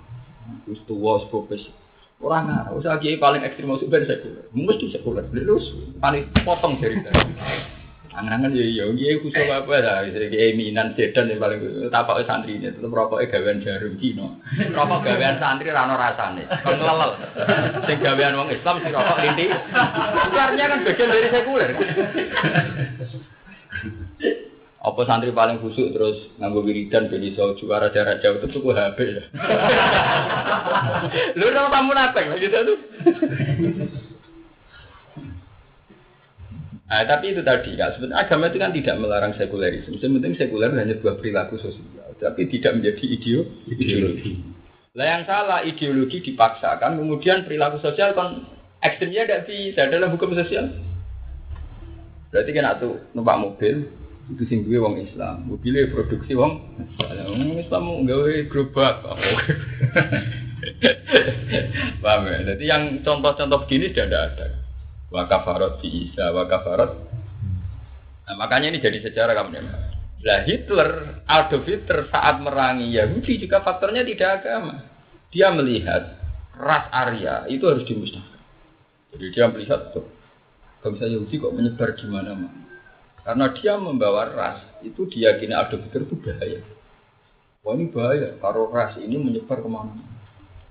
Wis tua, profesi. Orang ngarang, usah kiai paling ekstrim masuk ben sekuler. Mesti sekuler. Lu paling potong dari tadi. Angan-angan ya iya, kiai khusus apa lah, kiai minan sedan yang paling tapak santri ini, tetap rokoknya gawean jarum kino. Rokok gawean santri rano rasane, kon lelel. Sing gawean wong Islam si rokok linti. Artinya kan bagian dari sekuler. Apa santri paling khusuk terus nganggo wiridan ben iso juara jarak jauh itu tuku HP ya. Lu ora tamu napek lagi tuh. Nah, tapi itu tadi ya, sebenarnya agama itu kan tidak melarang sekulerisme. Penting sekuler hanya dua perilaku sosial, tapi tidak menjadi ideo ideologi. Lah yang salah ideologi dipaksakan, kemudian perilaku sosial kan ekstrimnya tidak bisa dalam hukum sosial. Berarti kan tuh numpak mobil, itu sing duwe wong Islam. Mobilnya produksi wong wong Islam gawe gerobak. (laughs) Paham ya? Jadi yang contoh-contoh begini sudah tidak ada. Wa kafarat di Isa, wa kafarat. Nah, makanya ini jadi sejarah kamu Lah Hitler, Adolf Hitler saat merangi Yahudi juga faktornya tidak agama. Dia melihat ras Arya itu harus dimusnahkan. Jadi dia melihat tuh, bangsa Yahudi kok menyebar di mana-mana. Karena dia membawa ras, itu diyakini ada Hitler itu bahaya. Wah ini bahaya, kalau ras ini menyebar ke mana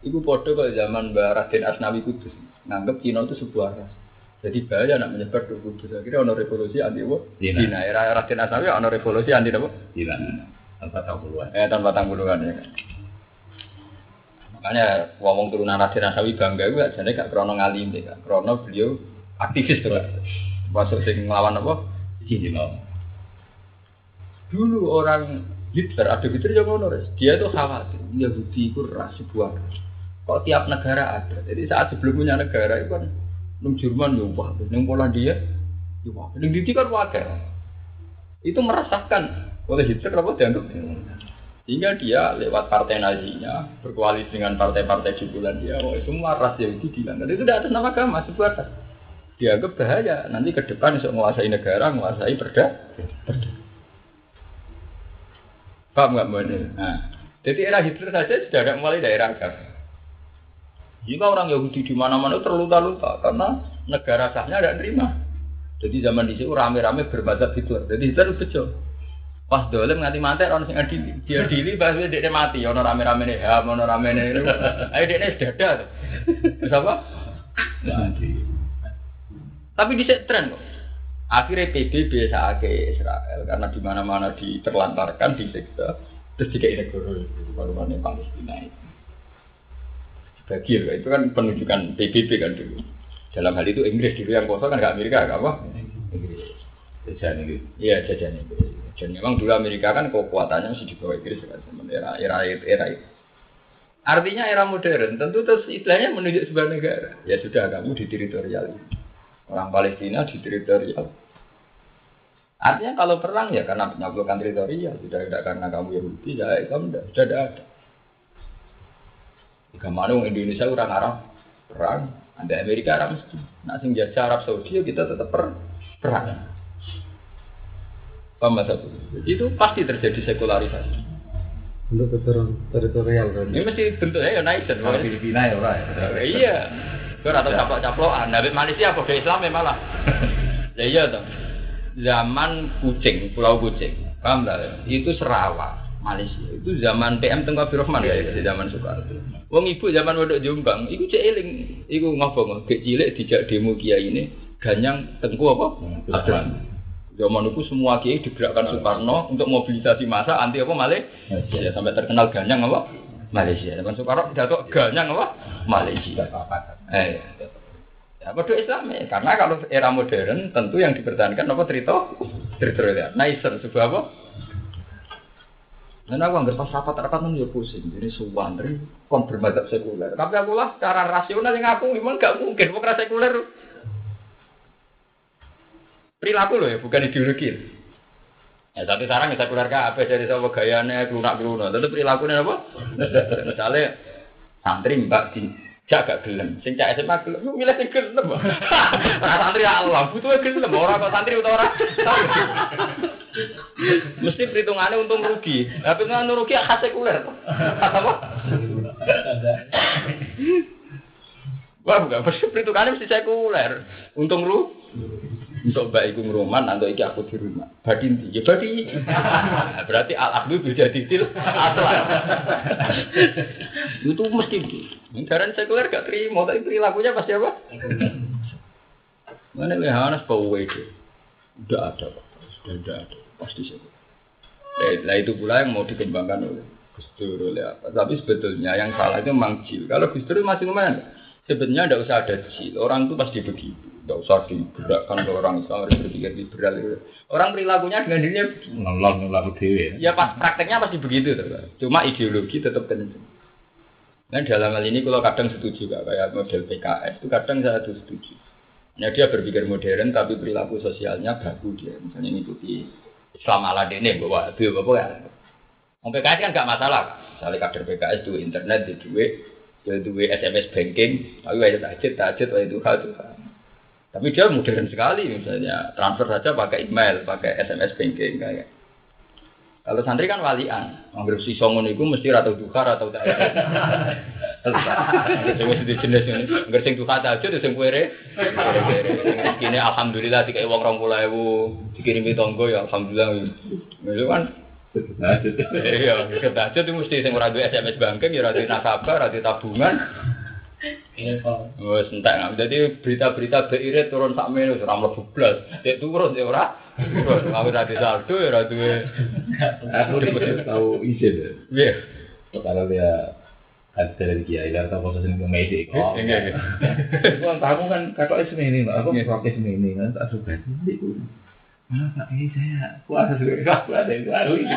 Itu podo kalau zaman Mbak Raden Asnawi Kudus, nganggap Cina itu sebuah ras. Jadi bahaya nak menyebar ke Kudus. Akhirnya ada revolusi anti apa? Cina. Era Raden Asnawi ada revolusi anti apa? Cina. Tanpa tahu puluhan. Eh tanpa tahu puluhan ya kan. Makanya ngomong turunan Raden Asnawi bangga juga, jadi gak krono ngalim deh, krono beliau aktivis tuh. Masuk sing ngelawan apa? Cina. Dulu orang Hitler, ada Hitler yang ngono Dia tuh khawatir, Yahudi itu ras sebuah. Kok tiap negara ada. Jadi saat sebelum punya negara itu kan nung Jerman ya wah, nung Polandia ya wah, nung Didi kan wakil. Itu merasakan oleh Hitler apa dianggap sehingga dia lewat partai nazinya berkoalisi dengan partai-partai di dia, oh itu ras Yahudi bilang, dan itu tidak atas nama agama, ras dianggap bahaya. Nanti ke depan bisa menguasai negara, menguasai perda. perda. Paham nggak mbak Nah, jadi era Hitler saja sudah ada mulai daerah agama. Jika orang Yahudi di mana-mana terluka-luka karena negara sahnya tidak terima. Jadi zaman di situ rame-rame berbazar Hitler. Jadi Hitler bejo. Pas dolim nganti mati orang sing adili. Dia adili pas dia mati. Ono rame-rame nih, ya, ono rame nih. Ayo dia nih dada. Terus apa? Mati. Tapi di tren kok. Akhirnya PBB ke Israel karena di mana-mana diterlantarkan, disiksa, terus juga negara baru Palestina itu. Bagi itu kan penunjukan PBB kan dulu. Dalam hal itu Inggris dulu yang kosong kan nggak Amerika, nggak apa? Inggris. Jajan Inggris. Iya jajan Inggris. Dan memang dulu Amerika kan kekuatannya masih di bawah Inggris kan era era itu era itu. Artinya era modern tentu terus istilahnya menunjuk sebuah negara. Ya sudah kamu di teritorial. Orang Palestina di teritorial. Artinya kalau perang ya karena penyampaikan teritorial, tidak ada karena kamu Yahudi, ya kamu tidak, sudah ada. Jika mana Indonesia orang Arab perang, ada Amerika Arab mesti. Nah, sing jajah Arab Saudi ya kita tetap per, perang. Paham Itu pasti terjadi sekularisasi. Untuk teritorial kan? Ini mesti bentuknya ya naik dan Filipina ya orang. Iya. Kau atau caplok-caplokan. Nabi Malaysia apa ke Islam ya malah. (laughs) Ya iya toh. Zaman kucing, Pulau Kucing. Paham tak? Itu Sarawak. Malaysia itu zaman PM Tengku Abdul Rahman ya, di zaman Soekarno. Wong ibu zaman Waduk Jombang, itu cek eling, ngapa ngapa cilik dijak demo kiai ini ganyang Tengku apa? Abdul Zaman itu semua kiai digerakkan Soekarno untuk mobilisasi massa anti apa Malaysia ya, sampai terkenal ganyang apa Malaysia. Zaman Soekarno pidato ganyang apa Malaysia. Eh, ya bodoh Islam ya. Karena kalau era modern tentu yang dipertahankan apa cerita teritorial. Nicer sebuah apa? Dan aku anggap pas rapat rapat nang yo pusing. Jadi suwantri kon bermadzhab sekuler. Tapi aku lah secara rasional yang aku memang gak mungkin bukan sekuler. Perilaku loh ya, bukan ideologi. Ya tapi sekarang bisa keluar apa jadi sama gayanya kelunak kelunak. Tentu perilakunya apa? Misalnya santri mbak di jaga gelem. Sing cak SMA gelem, milih sing gelem. Ora (laughs) santri ya Allah, butuh gelem ora kok santri utawa ora. Mesti perhitungannya untung rugi. Tapi perhitungan rugi khas sekuler. Apa? Wah, enggak mesti perhitungannya mesti sekuler. Untung rugi. Untuk baik iku ngruman atau iki aku di rumah. Badi ndi? Ya badi. (laughs) Berarti al akdu bisa titil asal. Itu mesti Jaran sekuler gak terima, tapi perilakunya pasti apa? Mana lehanas bau itu? Udah ada. Sudah tidak Pasti sekuler. Nah, itu pula yang mau dikembangkan oleh Gus Dur oleh apa. Tapi sebetulnya yang salah itu memang jil. Kalau Gus Dur masih lumayan. Sebenarnya tidak usah ada jil. Orang itu pasti begitu. Tidak usah digerakkan ke orang Islam harus berpikir liberal. Orang perilakunya dengan dirinya Ngelong ngelong dewe. ya pas prakteknya pasti begitu. Tuh. Cuma ideologi tetap kenceng. Nah dalam hal ini kalau kadang setuju kak, kayak model PKS itu kadang saya tuh setuju. Nah dia berpikir modern tapi perilaku sosialnya baku dia. Misalnya ngikuti Islam ala dene bawa itu apa ya. Mau PKS kan gak masalah. Misalnya kader PKS itu internet di duit, ya duit SMS banking, tapi wajib tajid, tajid, wajib Tuhan, Tuhan. Tapi dia modern sekali misalnya transfer saja pakai email, pakai SMS banking kayak. Kalau santri kan walian, anggap si songon itu mesti ratu duka atau tak. Sing mesti jenis ini, anggap sing duka aja itu sing kuere. Kini alhamdulillah tiga uang rong puluh ewu, dikirimi tonggo ya alhamdulillah. Itu kan Iya, kita aja tuh mesti sing ora duwe SMS banking, ya ora duwe nasabah, ora duwe tabungan. Wes entek. Jadi berita-berita BI turun sak menit ora mlebu blas. Dek turun ya ora. Aku ora di saldo ya duwe. Aku udah tahu izin. Iya. Kalau dia ada dari kiai dan tahu proses ini medik. Oh, iya iya. Kan tahu kan kakak ini, aku pakai ini kan tak suka. Malah Pak Kiai saya puasa sudah aku ada yang baru ini.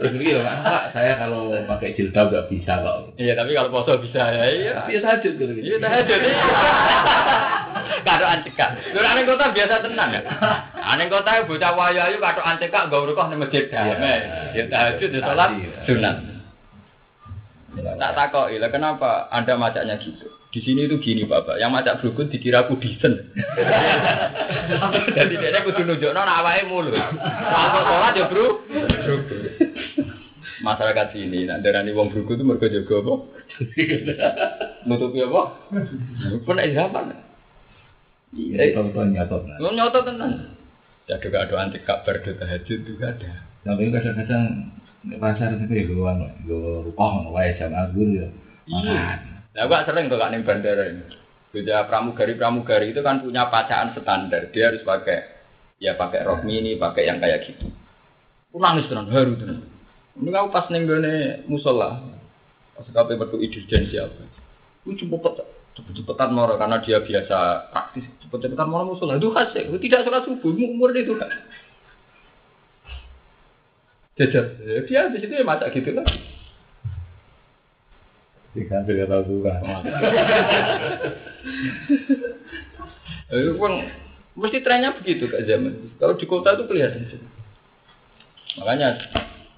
Terus begini loh, Pak, saya kalau pakai jilbab gak bisa kok. Iya, tapi kalau poso bisa ya. Iya. Ya tahajud gitu. Iya, tahajud. (laughs) Kado ancekak. Lho aneh kota biasa tenan ya. Aneh kota bocah wayayu kado ancekak gak urukoh ning masjid damai. Ya tahajud ya salat sunat. Tak takoki, lah kenapa Anda macaknya gitu? Di sini itu gini Bapak, yang macak blukut dikira kudisen. Jadi dia kudu nunjukno nek awake mulu. Kalau sholat ya bro, Masyarakat sini, nak darani wong bruku itu mergo jaga apa? Nutupi apa? Nek zaman. Iya, tonton nyatot. Lu nyoto tenan. Ya ada doa antik kabar do tahajud juga ada. Tapi kadang-kadang di pasar itu ya gue anu, gue rukoh wae jam anggur ya. Iya. Nah, gua sering tuh kan ning bandara ini. Beda pramugari-pramugari itu kan punya pacaan standar. Dia harus pakai ya pakai rok mini, pakai yang kayak gitu. Aku nangis tenan, haru tenan. Ini aku pas ning gone musola. Pas kabeh metu dirjen siapa. Aku cepet cepet-cepetan moro karena dia biasa praktis cepet-cepetan moro musola. Itu khas ya. Tidak sholat subuh, umur itu kan. Jajar. Ya, Dia di situ ya masak gitu kan. Jika tidak tahu Tuhan. (laughs) Itu kan mesti trennya begitu kak zaman. Kalau di kota itu kelihatan sih. Makanya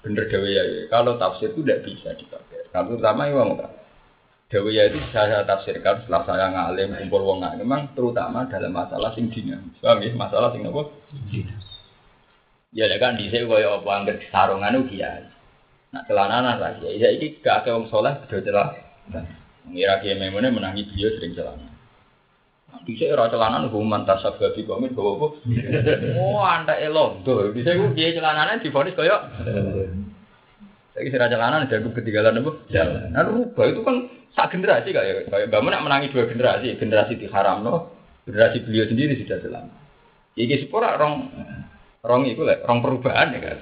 bener Dewa ya, kalau tafsir itu tidak bisa dipakai. Kalau terutama ya mau Dewa itu saya tafsirkan setelah saya ngalim kumpul wong ngalim, memang terutama dalam masalah sing dinamis. Paham ya? Masalah sing apa? Ya lek kan dhisik koyo apa angger sarungan ugi ya. Nak celananan lah ya. Ya iki gak akeh wong saleh do celah. Ngira kiye memune menangi beliau sering celana. Dhisik ora celanan hukuman tasabbabi komit gowo apa? Oh, antek londo. Dhisik ku kiye celanane divonis koyo Saiki sira celanan dianggap ketinggalan apa? Jalan. Nah, rubah itu kan sak generasi kayak kayak Mun nak menangi dua generasi, generasi di no, generasi beliau sendiri sudah selamat. Iki sepura rong rong itu lah, rong perubahan ya kan.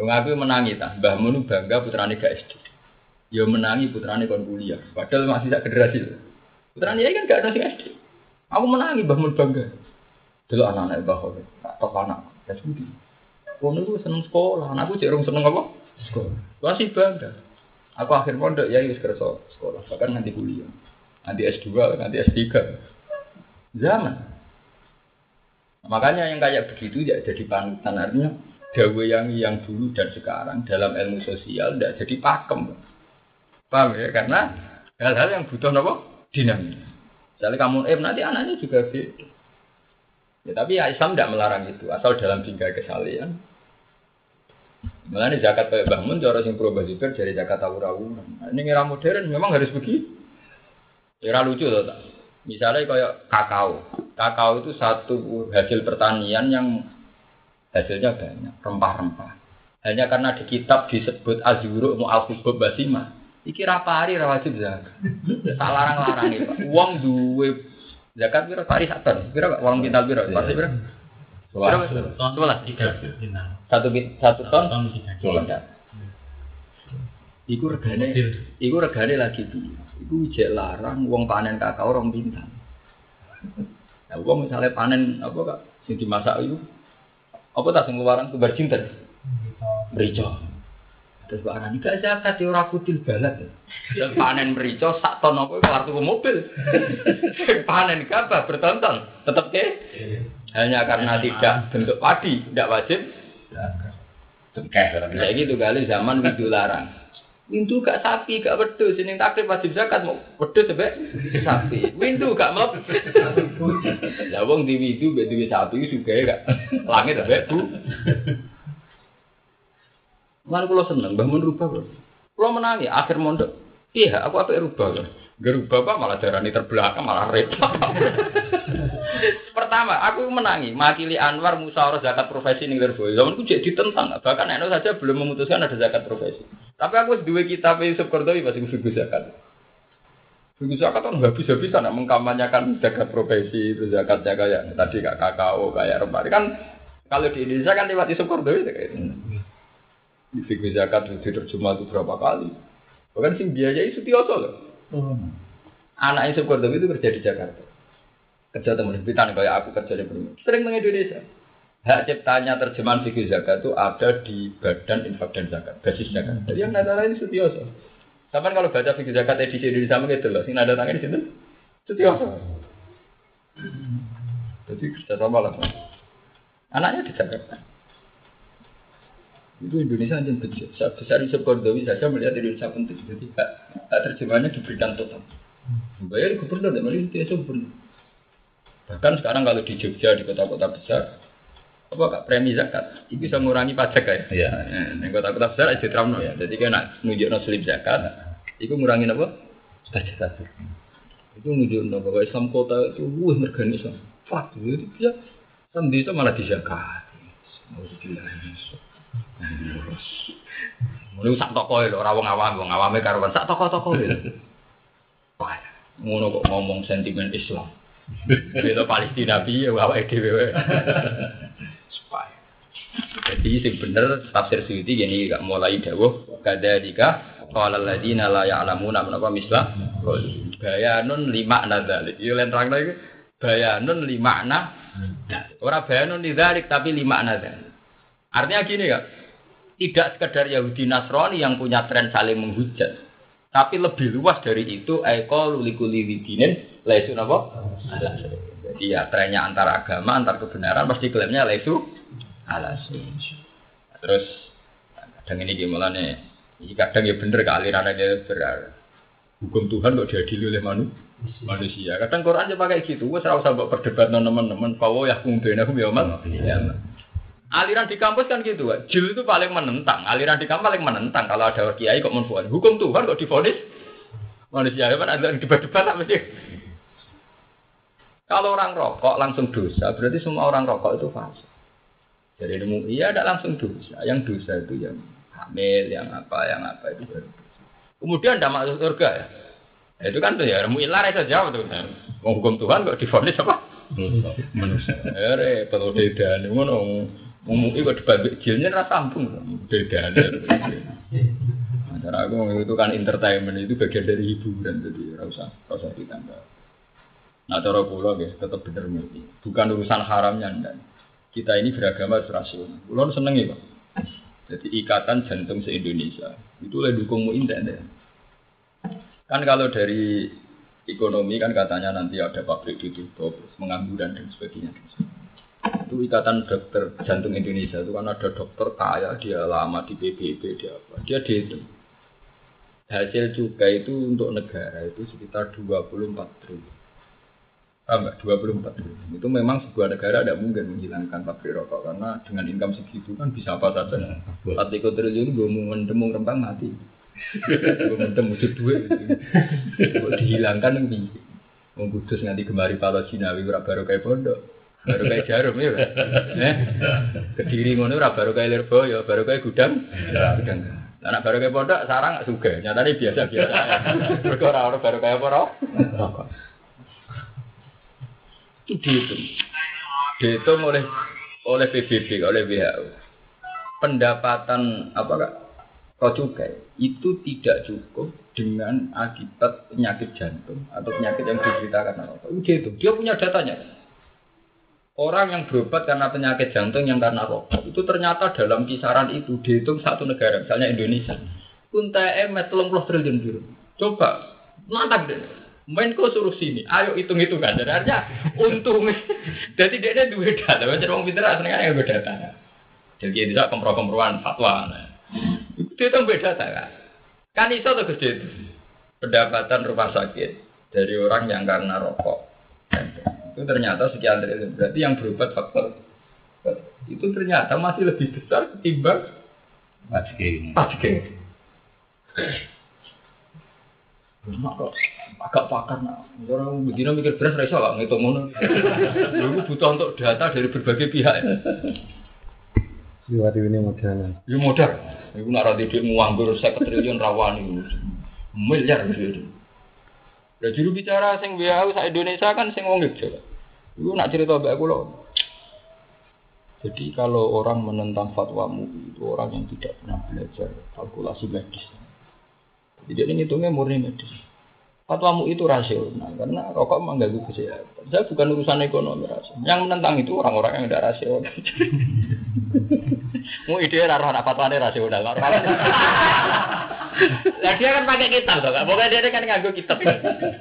Wong aku menangi ta, Mbah Mun bangga putrane gak. Ya menangi putrane kon kuliah, padahal masih sak generasi. Putrane ya kan gak ada sing SD. Aku menangi Mbah Mun bangga. Dulu anak-anak Mbah Mun, tak tok anak, ya budi. Kono itu seneng sekolah, anakku cek seneng apa? Sekolah. Masih bangga. Aku akhir pondok ya wis kerja sekolah, bahkan nanti kuliah. Nanti S2, nanti S3. Zaman. Makanya yang kayak begitu ya jadi panutan artinya dawe yang yang dulu dan sekarang dalam ilmu sosial tidak jadi pakem. Paham ya? Karena hal-hal yang butuh nopo dinamis. Misalnya kamu eh nanti anaknya juga beda. Ya, tapi ya Islam tidak melarang itu, asal dalam tinggal kesalian Mulane zakat kayak bangun cara sing pro basir dari zakat tawurawunan. Nah, ini era modern memang harus begitu. Era lucu tak. Misalnya kayak kakao. Kakao itu satu hasil pertanian yang hasilnya banyak, rempah-rempah. Hanya karena di kitab disebut azuru mu basima. Iki rapari rawajib zakat. Tak larang-larang itu. Uang duwe zakat piro pari satu. Piro uang kintal piro? Pasti piro? Sebelas. Satu satu ton. Sebelas. Iku regane, iku regane lagi tuh. Iku jek larang wong panen kakao orang bintang. Nah, wong misalnya panen apa kak, sing dimasak itu, apa tak sing luaran tuh bercinta, berico. Terus barang ini gak zakat ya orang kutil balat. Dan panen berico sak ton apa kelar tuh mobil. (laughs) panen gabah bertonton, tetep ke? Hanya karena tidak bentuk padi, tidak wajib. Tengkeh. Kayak gitu kali zaman widu larang. Windu gak sapi, gak wedhus, sini takrib wajib zakat mau wedhus sampai sapi. Windu gak mau. Lah wong di windu mbek duwe sapi juga gak langit sampai bu. Mana kalau seneng, bangun rubah kok. Kalau menangi, akhir mondok. Iya, aku apa rubah kok. Gerubah apa malah darani terbelakang malah repot. (laughs) Pertama, aku menangi makili Anwar musyawarah zakat profesi ning Lirboyo. Zaman jadi ditentang, bahkan Eno saja belum memutuskan ada zakat profesi. Tapi aku dua kitab Yusuf Kordowi masih figur zakat. Figur zakat kan habis-habisan nak mengkampanyekan zakat profesi itu zakatnya kayak tadi kak kakao kayak rempah kan kalau di Indonesia kan lewat Yusuf Kordowi kayak itu. Figur zakat itu terjemah itu berapa kali. Bahkan sing biayai Sutioso loh. Hmm. Anak Yusuf Kordowi itu kerja di Jakarta. Kerja teman nih kayak aku kerja di Brunei. Sering di Indonesia. Hak ciptanya terjemahan fikih zakat itu ada di Badan Infak dan Zakat, basis zakat. Jadi yang nada ini Sutioso. Sama kalau baca fikih zakat edisi Indonesia gitu loh, sing nada tangan di situ Sutioso. Jadi kerja sama lah. Anaknya di Jakarta. Itu Indonesia yang besar. Besar di Kordowi saja melihat Indonesia penting. Jadi hak, hak terjemahannya diberikan total. Bayar gubernur, tidak melihat itu gubernur. Bahkan sekarang kalau di Jogja, di kota-kota besar, apa kak premi zakat, itu bisa mengurangi pajak ya. Iya. Nah, kota-kota besar aja terang ya. Jadi nak nunjuk no slip zakat, itu ngurangin apa? Pajak pajak. Itu nunjuk no bahwa Islam kota itu wah mergani Islam. Fat, itu bisa. Kan desa malah dizakat. Mulai sak toko lho, ora wong awam, wong awame karuan sak toko-toko lho. Wah, ngono kok ngomong sentimen Islam. Itu Palestina piye awake dhewe. Supaya. Jadi sing bener tafsir Suyuti gini gak mulai dawuh kadzalika qala alladziina la ya'lamuna menapa mislah bayanun lima nadzalik. Yo len lagi bayanun lima na ora bayanun lidzalik tapi lima nadzalik. Artinya gini ya, tidak sekedar Yahudi Nasrani yang punya tren saling menghujat, tapi lebih luas dari itu eko lulikuli widinin lesu apa? Jadi ya trennya antara agama, antar kebenaran pasti klaimnya lesu alas. Terus kadang ini gimana nih? Kadang ya bener kealiran aja berar. Hukum Tuhan kok diadili oleh manusia manusia. Kadang Quran aja pakai gitu. Gue selalu sampai perdebat teman-teman. Bahwa ya kumbein aku ya Aliran di kampus kan gitu, Jil itu paling menentang. Aliran di kampus paling menentang kalau ada kiai kok menfonis. Hukum Tuhan kok difonis manusia kan ada debat-debat apa sih? Kalau orang rokok langsung dosa, berarti semua orang rokok itu fasik. Jadi ilmu iya ada langsung dosa. Yang dosa itu yang hamil, yang apa, yang apa itu baru dosa. Kemudian tidak masuk surga ya. Ya, Itu kan tuh ya, muilah itu jawab tuh. Hukum Tuhan kok difonis apa? Manusia. Ya repot beda nih, ngono. Ngomongin kok dibalik jilnya rasa ampun, beda Cara aku itu kan entertainment itu bagian dari hiburan, jadi nggak usah ditambah. Nah, cara pulau ya tetap bener mesti. Bukan urusan haramnya dan kita ini beragama rasional. Pulau seneng ya, Pak. Jadi ikatan jantung se-Indonesia itu lebih dukung mu'inten ya. Kan kalau dari ekonomi kan katanya nanti ada pabrik ditutup, terus pengangguran dan sebagainya. Itu ikatan dokter jantung Indonesia itu kan ada dokter kaya, dia lama di PBB, dia apa, dia dihitung. Hasil cukai itu untuk negara itu sekitar 24 triliun. Paham nggak? 24 triliun. Itu memang sebuah negara tidak mungkin menghilangkan pabrik rokok karena dengan income segitu kan bisa apa saja. 4 triliun gue mau mendemung rempang mati. Gue mendem wujud duit. Kok dihilangkan ini. Wong kudus nganti gemari palo Cinawi ora baru kayak pondok. Baru kayak jarum ya. Eh? Kediri ngono ora baru kayak Lirboyo, baru kayak gudang. Gudang. Anak baru kayak pondok sarang suka. Nyatanya biasa-biasa. Mergo ora ora baru kayak rokok. Itu dihitung. Dihitung oleh oleh PBB, oleh WHO. Pendapatan apa kak? Kau cukai itu tidak cukup dengan akibat penyakit jantung atau penyakit yang diderita karena rokok. Itu. Dia punya datanya. Orang yang berobat karena penyakit jantung yang karena rokok itu ternyata dalam kisaran itu dihitung satu negara, misalnya Indonesia. Unta emet 30 triliun biru. Coba mantap deh. Menko suruh sini, ayo hitung hitungan. Jadi artinya untung. (laughs) Jadi dia ada dua data. Macam orang pintar seneng yang beda data. Jadi itu kompro-komproan fatwa. Nah. Itu itu beda kan. Kan iso tuh gede itu. Pendapatan rumah sakit dari orang yang karena rokok. Itu ternyata sekian triliun. Berarti yang berobat faktor itu ternyata masih lebih besar ketimbang Pasti. pajak. agak pakar nah. Orang begini mikir beras rasa lah ngitung ngono. Lalu butuh untuk data dari berbagai pihak. Liwat ini modalnya. Ya modal. Iku nak ra didik nganggur 50 triliun rawan itu. Miliar gitu. Lah juru bicara sing WHO sak Indonesia kan sing wong Jogja. Iku nak cerita mbak kula. Jadi kalau orang menentang fatwa MUI itu orang yang tidak pernah belajar kalkulasi medis. Jadi dia ngitungnya murni medis. Fatwa MUI itu rasional karena rokok mengganggu kesehatan. Saya bukan urusan ekonomi rasional. Yang menentang itu orang-orang yang tidak rasional. (laughs) Mau ide rara anak fatwane rasional. Lah dia kan pakai kitab toh, Kak. Pokoknya dia kan nganggo kitab.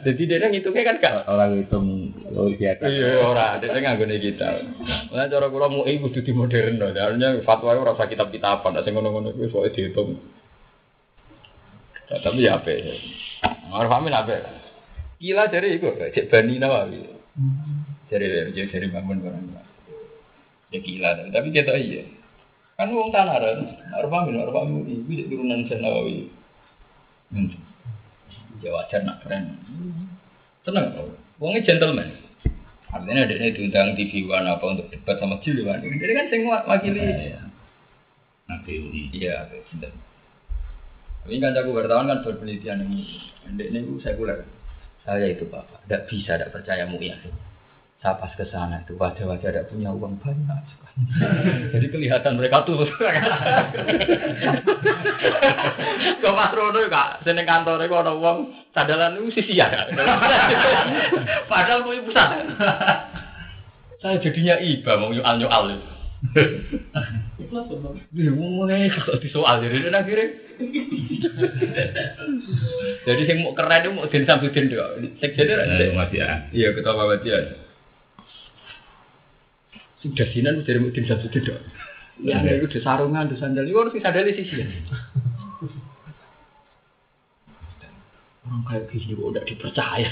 Jadi dia ngitungnya kan gak Orang hitung logika. Iya ora, dia nganggo nih kitab. Lah cara kula mau ibu kudu di modern loh. Artinya fatwa ora usah kitab-kitaban, sing ngono-ngono kuwi soalnya dihitung. Tapi ya apa? Ora paham apa? Gila dari iku, cek Bani Nawawi. Dari dari dari bangun barang. Ya gila, tapi kita iya. Kan wong tanah paham, ora paham iku cek turunan Nawawi. Hmm. Ya wajar nak keren. Tenang, wongnya gentleman. Artinya ada ini diundang TV One apa untuk debat sama Jil One. Jadi kan sing wakili. Nanti ini. Iya, cinta. Ini kan aku wartawan kan berpenelitian ini. Ini saya sekuler. Saya itu bapak, tidak bisa, tidak percaya mu ya. Saya pas ke sana itu wajah-wajah tidak punya uang banyak sekali. Jadi kelihatan mereka tuh. Kau Mas Rono kak, seneng kantor itu ada uang sadalan itu sisi ya. Padahal mau pusat. Saya jadinya iba mau nyual nyual. Kok di soal jadi dan akhirnya. Jadi yang mau keren itu mau din samsudin doa. Sekjen ya. Iya ketua Muhammadiyah. Sudah sinan dari Mudin Samsudin doa. Ya itu udah sarungan, udah sandal. Itu harus sandal di sisi. (laughs) Orang kayak gini kok udah dipercaya. (laughs)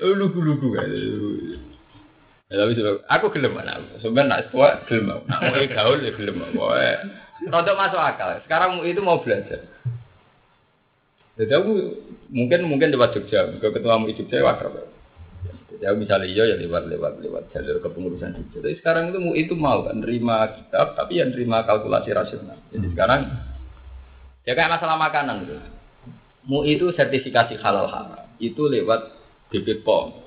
Lugu-lugu kan. Ya, tapi coba, aku gelem mana? Sebenarnya nak tua gelem. Nak mau gaul ya gelem. Rodok masuk akal. Sekarang itu mau belajar. Jadi aku mungkin mungkin lewat Jogja, ke ketua MUI Jogja wakrab. Ya misalnya iya ya lewat lewat lewat jalur kepengurusan hijau. Tapi sekarang itu MUI itu mau kan nerima kitab tapi yang nerima kalkulasi rasional. Jadi sekarang ya kayak masalah makanan gitu. MUI itu sertifikasi halal haram itu lewat BPOM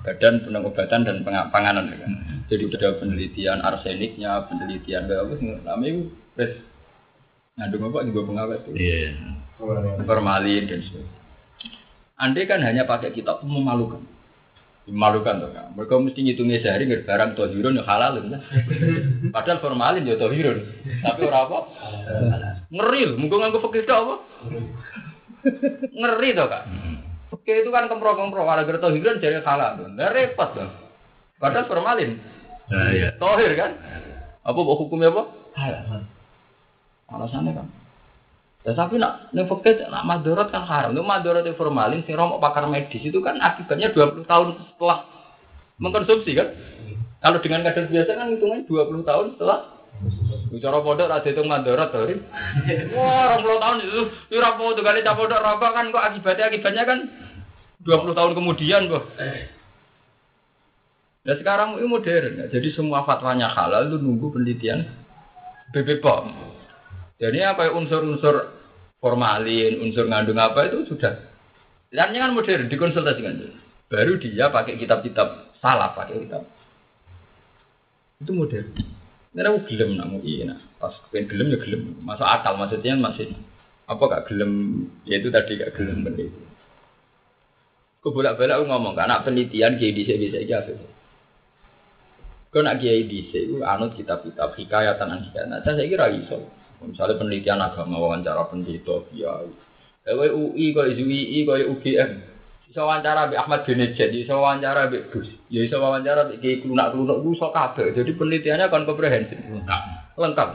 Badan Pengobatan dan Panganan ya kan. Jadi ada penelitian arseniknya, penelitian apa namanya itu ngandung apa juga pengawet Iya. formalin dan sebagainya. Andai kan hanya pakai kitab itu memalukan. Memalukan tuh kan. Mereka mesti ngitungnya sehari nggak barang tohirun ya halal ya. (laughs) Padahal formalin ya tohirun. Tapi orang apa? Ngeri loh. Mungkin nganggo fakir apa? Ngeri tuh kak. Oke itu kan kempro-kempro. Ada gerto tohirun jadi halal. Nggak repot loh. Padahal formalin. Nah, iya. Tohir kan? Apa hukumnya apa? Halal. Alasannya kan. Ya, tapi nak fikih nak madorot kan haram. Itu madorot yang formalin sing romok pakar medis itu kan akibatnya 20 tahun setelah mengkonsumsi kan. Kalau dengan kadar biasa kan hitungannya 20 tahun setelah Bicara pondok ra dihitung madorot to. Wah, 20 tahun itu ora tuh kali cah pondok rokok kan kok akibatnya akibatnya kan 20 tahun kemudian kok. Nah sekarang ini modern, jadi semua fatwanya halal itu nunggu penelitian BPOM. Jadi apa ya, unsur-unsur formalin, unsur ngandung apa itu sudah. Lainnya kan modern, dikonsultasikan. Baru dia pakai kitab-kitab salah pakai kitab. Itu modern. Ini aku gelem namu iya, nah. pas pengen gelem ya gelem. Masuk akal maksudnya masih apa gak gelem? Ya itu tadi gak gelem benda itu. Aku bolak-balik aku ngomong, karena penelitian kiai di bisa aja Kau nak kiai di itu anut kitab-kitab hikayatan an hikayat. Nah, saya kira iso. Misalnya penelitian agama wawancara pendeta kiai. Kayak UI, kayak UI, kayak UGM. Bisa wawancara Mbak Ahmad Benejat, bisa wawancara Mbak Gus, ya bisa wawancara Mbak Kiai Klunak-Klunak, bisa kabeh. Jadi penelitiannya kan komprehensif. Lengkap.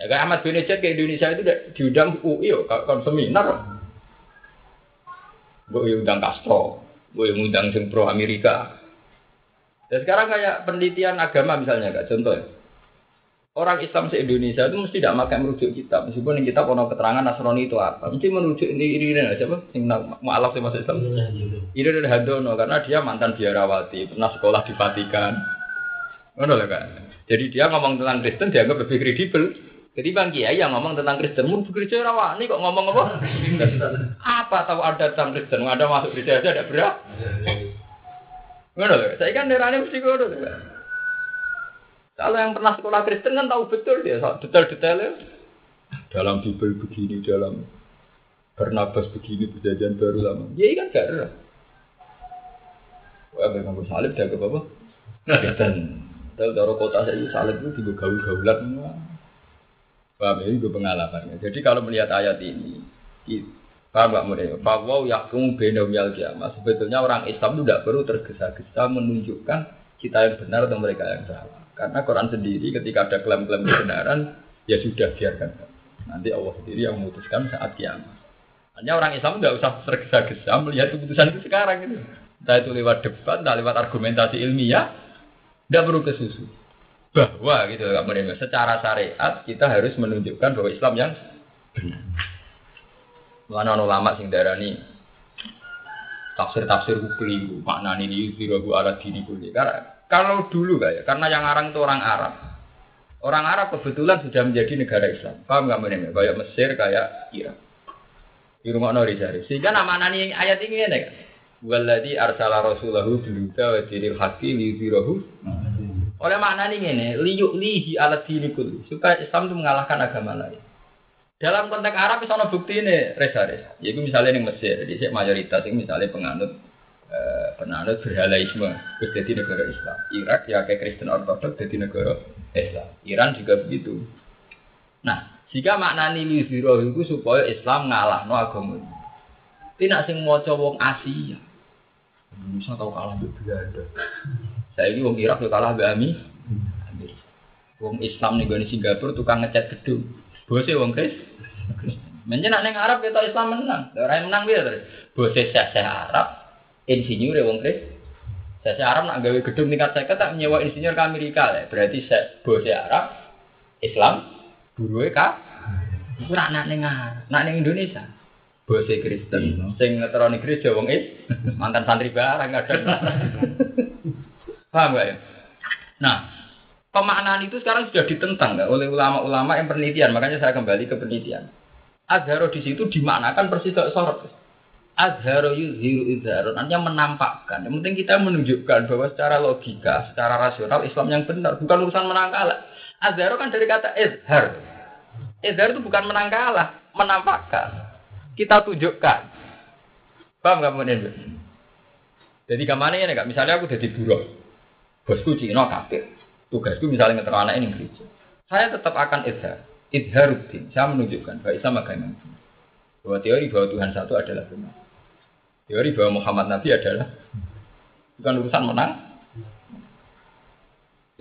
Ya kayak Ahmad Benejat ke Indonesia itu diundang UI, yo, kan seminar. Gue undang Castro, gue undang sing pro Amerika. Dan sekarang kayak penelitian agama misalnya, kak contoh ya. Orang Islam se Indonesia itu mesti tidak pakai merujuk kitab, meskipun yang kitab ono keterangan Nasrani itu apa, mesti merujuk ini ini ini siapa? Sing mualaf sing masuk Islam. Ini dari Hadono karena dia mantan biarawati, pernah sekolah di Vatikan. Ngono lah kan. Jadi dia ngomong tentang Kristen dianggap lebih kredibel. Jadi bang Kiai yang ngomong tentang Kristen, mau gereja rawani kok ngomong apa? (laughs) apa tahu ada tentang Kristen? Ada masuk gereja aja ada berat. Ngono lho. Saya kan daerahnya mesti lho. Kalau yang pernah sekolah Kristen kan tahu betul dia detail-detailnya. Dalam Bible begini, dalam Barnabas begini, perjanjian baru lama. Dia kan gak ada. Wah, memang gue salib jaga apa? Kristen. Tahu taruh kota saya salib itu juga gaul-gaulan semua. Paham ini gue pengalamannya. Jadi kalau melihat ayat ini, Paham gak mulai? Bahwa yakum benda yal kiamat. Sebetulnya orang Islam itu tidak perlu tergesa-gesa menunjukkan kita yang benar atau mereka yang salah. Karena Quran sendiri ketika ada klaim-klaim kebenaran, ya sudah biarkan. Nanti Allah sendiri yang memutuskan saat kiamat. Hanya orang Islam tidak usah tergesa-gesa melihat keputusan itu sekarang itu. Entah itu lewat debat, entah lewat argumentasi ilmiah, tidak perlu ke susu. Bahwa gitu, secara syariat kita harus menunjukkan bahwa Islam yang benar. Mana ulama sing darani tafsir-tafsir ini yuzirahu ala dini kulli. Kalau dulu kayak, karena yang arang itu orang Arab. Orang Arab kebetulan sudah menjadi negara Islam. Paham nggak menurut Kayak Mesir, kayak Irak. Di rumah Nori Jari. Sehingga nama nani ayat ini ya, Waladi arsala rasulahu biluta wa diril haqi liyuzirahu. Oleh makna ini ini, liyuk lihi ala dini kulli. Supaya Islam itu mengalahkan agama lain. Dalam konteks Arab bisa ada bukti ini resaris. Yaitu misalnya yang Mesir, jadi mayoritas ini misalnya penganut eh, penganut berhalaisme, terus jadi negara Islam. Irak ya kayak Kristen Ortodok jadi negara Islam. Iran juga begitu. Nah, jika makna nili zero itu supaya Islam ngalah no agama. Tidak sing mau wong Asia. Bisa tahu kalah di Belanda. (laughs) Saya ini wong Irak tuh kalah Ami. Wong Islam nih gue Singapura tukang ngecat gedung. Bosnya wong Kristen. Menjen nek Arab kita Islam menang. Ora menang piye terus. Bose seseh Arab, insinyur ya wong Kristen. Seseh Arab nak gawe gedung tingkat 50 tak nyewa insinyur ke Amerika lah. Berarti se bose Arab Islam buruhe ka Iku nak ning nak ning Indonesia. bose Kristen. Iya. Sing ngeteroni gereja wong is mantan santri barang kadang. Paham gak ya? Nah, pemaknaan itu sekarang sudah ditentang nggak oleh ulama-ulama yang penelitian. Makanya saya kembali ke penelitian. Azharo di situ dimaknakan persis sorot. Azharo yuzhiru izharun. Artinya menampakkan. Yang penting kita menunjukkan bahwa secara logika, secara rasional Islam yang benar. Bukan urusan menang kalah. Azharo kan dari kata izhar. Izhar itu bukan menang kalah. Menampakkan. Kita tunjukkan. Paham nggak kemudian? Jadi ke mana ya nggak? Misalnya aku jadi buruh. Bosku Cina kafir. Tugasku misalnya ngeter anak ini gereja. Saya tetap akan izhar. Izharuddin. Saya menunjukkan bahwa Islam agama. Bahwa teori bahwa Tuhan satu adalah benar. Teori bahwa Muhammad Nabi adalah bukan urusan menang.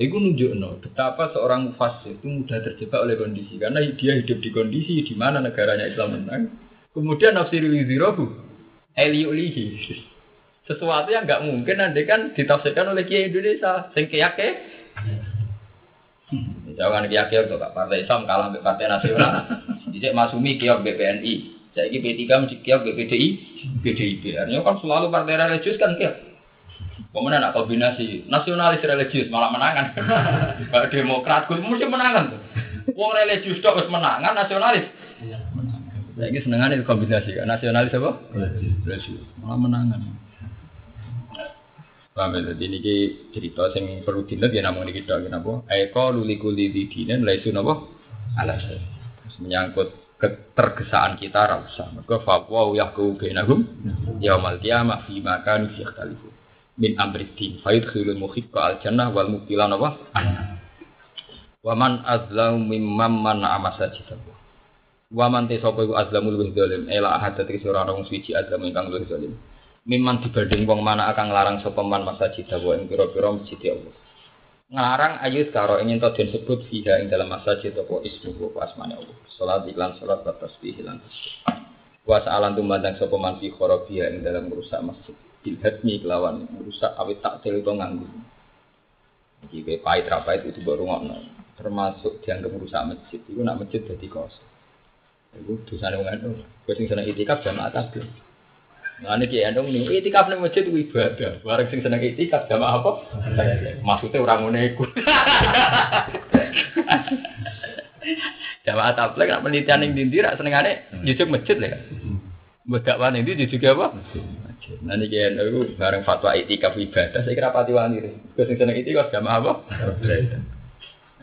Itu nunjuk no, betapa seorang fasik itu mudah terjebak oleh kondisi karena dia hidup di kondisi di mana negaranya Islam menang. Kemudian nafsir wizirohu eliulihi sesuatu yang nggak mungkin nanti kan ditafsirkan oleh kiai Indonesia sing kiai Jangan kiai untuk partai Islam kalah partai nasional. Jadi Masumi kiai BPNI, saya ini P3 mesti kiai BPDI, PDIP. Artinya kan selalu partai religius kan kiai. Kemudian nak kombinasi nasionalis religius malah menangan. (laughs) Kalau Demokrat gue mesti menangan tuh. Wong religius tok wis menangan nasionalis. Saya ini senengan itu kombinasi kan nasionalis apa? Religius malah menangan. Paham ya? Jadi ini cerita yang perlu dinat ya namun kita kenapa? Eko luli kuli di dinen laisu napa? Alasan. Menyangkut ketergesaan kita rasa. Maka fatwa yahku bainahum yaumal qiyamah fi makan fi ikhtalifu. Min amriddin fa yadkhulul muhibba al jannah wal mubtilan apa? Wa man azlamu mimman man amasajidahu. Wa man te sapa iku azlamul luwih zalim ela ora ana wong suci azlam ingkang luwih zalim. Miman dibanding wong mana akan nglarang sapa man masajidahu ing pira-pira masjid Allah. Ngarang ayat karo ingin to den sebut fiha ing dalam masjid apa ismu apa asmane Allah. Salat iklan salat wa tasbih lan Wa sa'alan tumandang sapa man fi ing dalam merusak masjid. Bil hadmi kelawan merusak awit taktil itu nganggo. Iki kayak pahit ra itu baru ngono. Termasuk dianggap merusak masjid. Iku nak masjid dadi kosong. Iku dosane wong anu. Kowe sing seneng itikaf jamaah tasbih. Nah ini kiai andong nih, itikaf nih masjid itu ibadah. Barang sing seneng itikaf jamaah apa? Maksudnya orang iku. (laughs) Jamaah tabligh nak penelitian ning dindi rak senengane jujuk masjid lho. Mbok dakwah ning ndi jujuk apa? Masjid. Nah niki itu bareng fatwa itikaf ibadah saya kira pati wani. Kok sing seneng itikaf jamaah apa?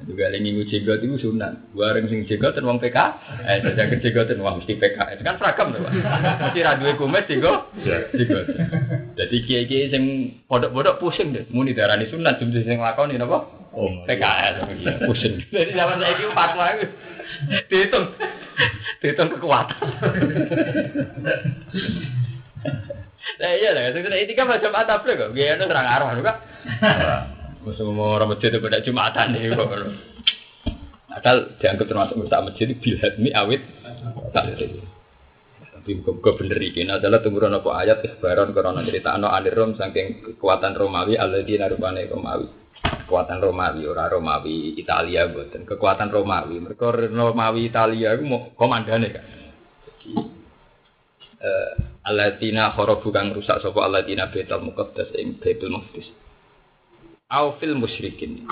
Juga lagi minggu jenggot itu sunat. Bareng sing jenggotan wong PK, eh jangan jenggotan wong mesti PK. Itu kan seragam tuh, Pak. Mesti ra duwe kumis jenggot. Jenggot. Jadi kiai-kiai sing podok-podok pusing deh. Muni darani sunat jum sing lakoni napa? Oh, PKS pusing. Jadi zaman saya itu fatwa itu dihitung, dihitung kekuatan. Nah iya lah, ini kan macam apa kok? Gaya itu serang arah juga. Semua orang masjid itu pada jumatan nih. Asal dianggap termasuk merusak masjid bil hadmi awit. Tapi bukan bener iki. Nah, adalah temburan apa ayat ikhbaron korona cerita ano anirom saking kekuatan Romawi alladzina rupane Romawi. Kekuatan Romawi ora Romawi Italia boten. Kekuatan Romawi. Mereka Romawi Italia iku mau komandane kan. Eh alladzina kharabu kang rusak sapa alladzina Baitul Muqaddas ing Baitul Maqdis. Au fil musyrikin.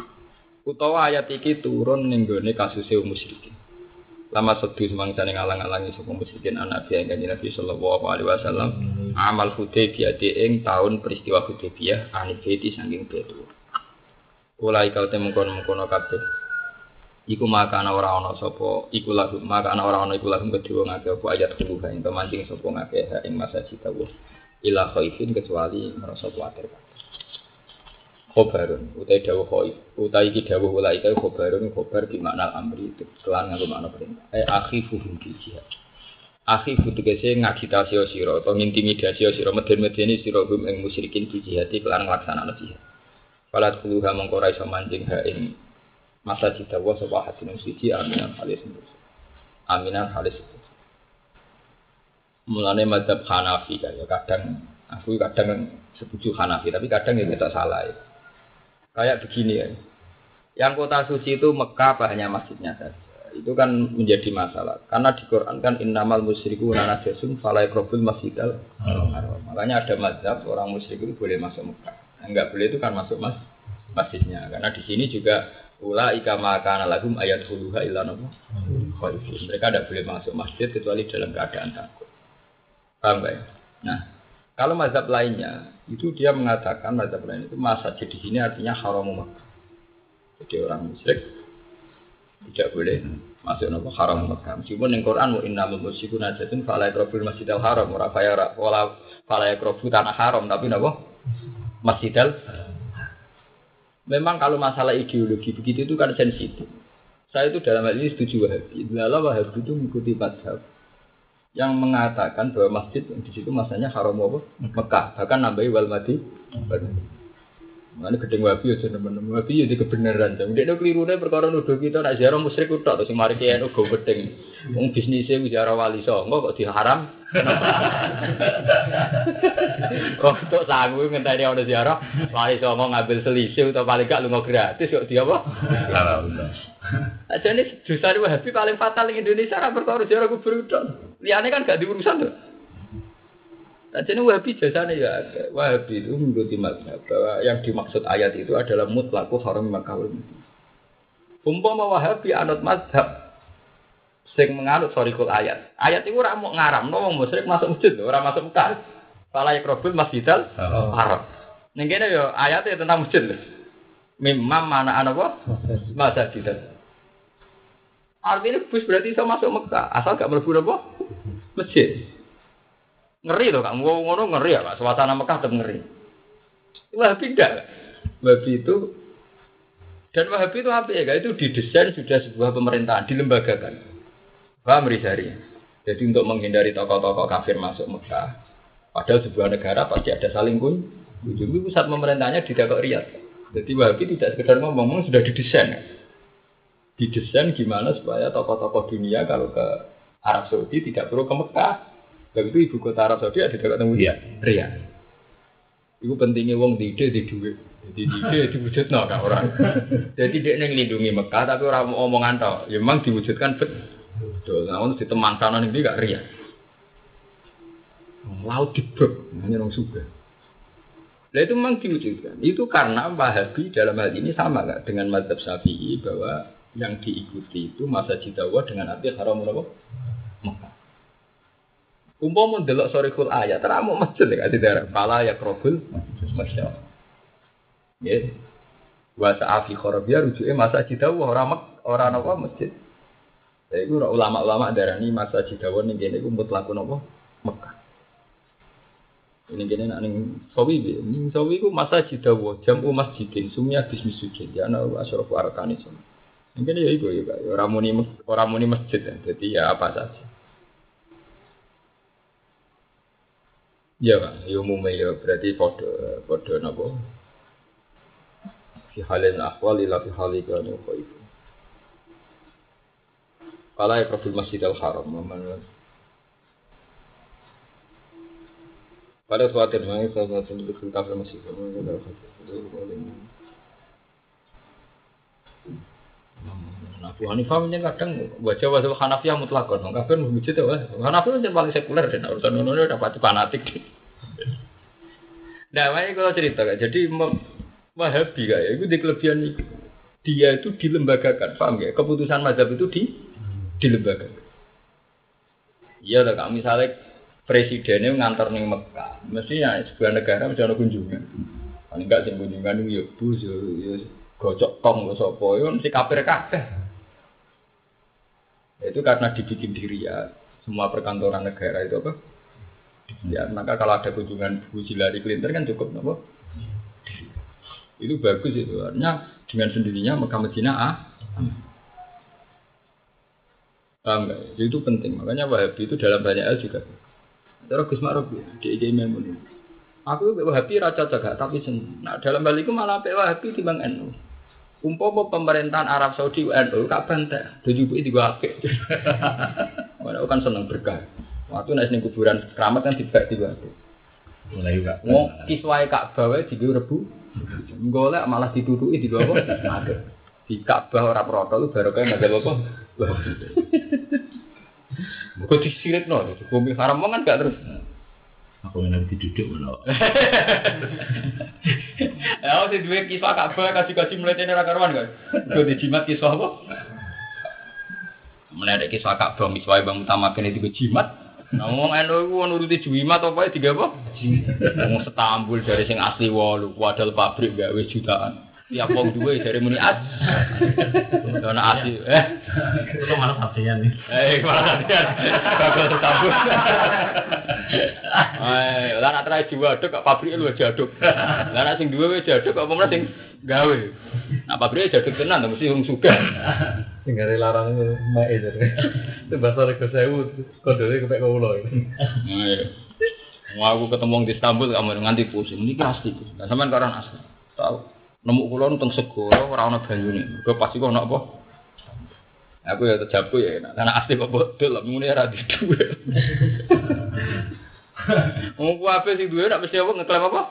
Utawa ayat iki turun ning gone kasuse musyrikin. Lama sedu semangsa ning alang-alangi sapa musyrikin anak biya kanjeng Nabi sallallahu alaihi wasallam amal Hudaybiyah ing tahun peristiwa Hudaybiyah ani beti saking betu. Kulai kau temungkon-mungkono kabeh. Iku maka ana ora ana sapa iku lagu maka ana ora ana iku lagu kedua ngake apa ayat kedua ing pemancing sapa ngake ing masa cita ila khaifin kecuali merasa kuatir khobarun. Utai dawuh khaif utai iki dawuh ulai kai khobarun khobar di makna amri itu kelan nganggo makna perintah. Eh akhifu hum bil jihad. Akhifu tegese ngagitasi sira atau ngintimidasi sira meden-medeni sira hum ing musyrikin di jihad kelan nglaksanakno jihad. Falat kuluha mengkora iso mancing ha ing masa cita wa sapa hatin suci aminan halis aminan halis mulane madzhab Hanafi kaya kadang aku kadang setuju Hanafi tapi kadang ya kita salah ya. Kayak begini ya. Yang kota suci itu Mekah apa masjidnya saja. itu kan menjadi masalah. Karena di Quran kan innamal musyriku najasun fala yaqrabul masjidal. Makanya ada mazhab orang musyrik itu boleh masuk Mekah. Enggak boleh itu kan masuk mas masjidnya. Karena di sini juga ula ika makana lagum ayat huluha illa nabu Mereka tidak boleh masuk masjid kecuali dalam keadaan takut. Paham ya? Nah, kalau mazhab lainnya itu dia mengatakan mazhab lain itu masa di sini artinya haram Mekah. Jadi orang musyrik tidak boleh masuk nopo haram Mekah. Meskipun yang Quran wa inna musyriku najatun fala yaqrabul masjidal haram ora faya wala fala tanah haram tapi nopo masjidal Memang kalau masalah ideologi begitu itu kan sensitif. Saya itu dalam hal ini setuju Wahabi. Lalu Wahabi itu mengikuti mazhab yang mengatakan bahwa masjid di situ masanya haram apa? Mekah. Bahkan nambahi wal madi. Mana gedeng wabi aja teman-teman wabi ya kebenaran. Jadi dia keliru nih perkara nuduh kita nak ziarah musyrik udah terus mari kiai nu gue gedeng. Wong bisnisnya ziarah wali songo kok diharam. (laughs) Kok untuk sanggup ngenteni orang ziarah wali songo ngambil selisih atau paling gak lu gratis kok dia apa? Haram. Aja nih dosa wahabi paling fatal di Indonesia kan perkara ziarah kubur udah. Liane kan gak diurusan tuh. Nah, jadi Wahabi jasanya ya Wahabi itu mengikuti mazhab bahwa yang dimaksud ayat itu adalah mutlaku haram makawul Umpama Wahabi anut mazhab sing menganut sorikul ayat. Ayat itu orang mau ngaram, no wong musyrik masuk masjid, orang masuk Mekah. Fala yakrobul masjidal oh. haram. Ning kene yo ayatnya tentang masjid. Mimam mana ana apa? Masjid. Artinya bus berarti bisa masuk Mekah, asal gak mlebu apa? Masjid. Ngeri loh kak, ngono ngeri ya kak, suasana Mekah tetap ngeri. Wahabi tidak. Wahabi itu dan Wahabi itu apa ya? Itu didesain sudah sebuah pemerintahan, dilembagakan. Paham Rizari? Jadi untuk menghindari tokoh-tokoh kafir masuk Mekah, padahal sebuah negara pasti ada saling pun. Ujung pusat pemerintahnya di Dakar Riyadh. Jadi Wahabi tidak sekedar ngomong-ngomong sudah didesain. Didesain gimana supaya tokoh-tokoh dunia kalau ke Arab Saudi tidak perlu ke Mekah, Lalu itu ibu kota Arab Saudi ada dekat temu dia, Ria. Itu pentingnya wong di ide di duit. Jadi di ide diwujud no kan orang. (laughs) Jadi dia neng lindungi Mekah tapi orang mau omongan tau. Ya memang diwujudkan betul. Nah untuk di teman sana ini gak Ria. Laut dibrok, hanya orang suka. Nah itu memang diwujudkan. Itu karena Wahabi dalam hal ini sama gak dengan Madhab Syafi'i bahwa yang diikuti itu masa jidawa dengan arti haram Mekah. Umpama ndelok sorikul ayat, teramu masjid ya di daerah. Pala ya krobul masya Ya. Wa sa'afi khorabia rujuknya masa jidawa orang orang apa masjid. Jadi itu ulama-ulama daerah ini masa jidawa nih gini gue mutlaku nopo Mekah. Ini gini nak ning sawi bi, ning sawi ku masa jidawa jamu masjidin sumya sujud ya ana asyrafu arkani sun. Ini ya iku ya orang muni orang muni masjid ya. Jadi ya apa saja. Iya pak, ya umumnya ya berarti podo podo nabo. Fi halin akhwal ila fi hali kanu itu. Kalau ya profil Masjidil Haram, mana pada suatu hari saya suatu itu kafir masjid Nah, Abu Hanifah punya kadang wajah wajah Hanafiyah mutlakon, kafir masjid itu, Hanafiyah yang paling sekuler dan urusan nono dapat fanatik. (laughs) Nah, makanya kalau cerita kan, jadi Wahabi kayak itu di kelebihan itu. Dia itu dilembagakan, paham ya? Keputusan mazhab itu di dilembagakan. Iya lah, kami misalnya presidennya ngantar nih Mekah, mestinya sebuah negara mesti ada kunjungan. Paling enggak sih kunjungan itu ya bus, ya, ya gocok tong, lo sopo, ya mesti kafir kabeh. Itu karena dibikin diri ya, semua perkantoran negara itu apa? Ya, maka kalau ada kunjungan Bu Hillary Clinton kan cukup nopo. Itu bagus itu. Artinya dengan sendirinya Mekah Medina ah. Paham? Itu penting. Makanya Wahabi itu dalam banyak hal juga. Terus Gus Ma'ruf ya, di ide Memun. Aku Wahabi raja jaga tapi sen. Nah, dalam hal itu malah Wahabi di Bang NU. Umpama pemerintahan Arab Saudi NU kak bantek, tujuh di gua apik. (laughs) Mana kan seneng berkah. Waktu naik ning kuburan keramat kan tiba tiba. Mulai juga. Mau kiswai kak bawa di rebu. Golek malah ditutuki di bawah. Di Ka'bah ora proto lu baru kayak nggak apa Kok disirik no, bumi haram kan gak terus. (laughs) Aku yang nanti duduk loh. Ya, si dua kisah Ka'bah kasih-kasih mulai tenar karuan kan. Gue dijimat kisah apa? Mulai ada kisah Ka'bah miswai bang utama kene itu jimat. Ngomong eno iku nuruti jimat apa ya tiga apa? Ngomong setambul dari sing asli walu, wadal pabrik gawe jutaan. Tiap wong duwe dari muni as. (laughs) Dona asli eh Itu malah satunya nih. Eh, malah kan. Gagal setambul. Eh, lah nak terakhir diwaduk kok pabrik lu jaduk. Lah nak sing duwe wis jaduk kok pemenang sing gawe. Nak pabrik jaduk tenan to mesti wong sugih. Tinggal larang mak itu. Itu bahasa rego sewu. Kodone kepek kau loh. Ayo. Wah, aku ketemu di Istanbul kamu nganti pusing. Ini asli. Lah sampean kok orang asli. Tahu. Nemu kula nang segara ora ana banyune. Mergo pasti kok ana apa? Aku ya terjabu ya, karena asli kok bodol, muni ora di duwe. (laughs) Wong ku ape sing duwe nak mesti apa ngeklaim apa?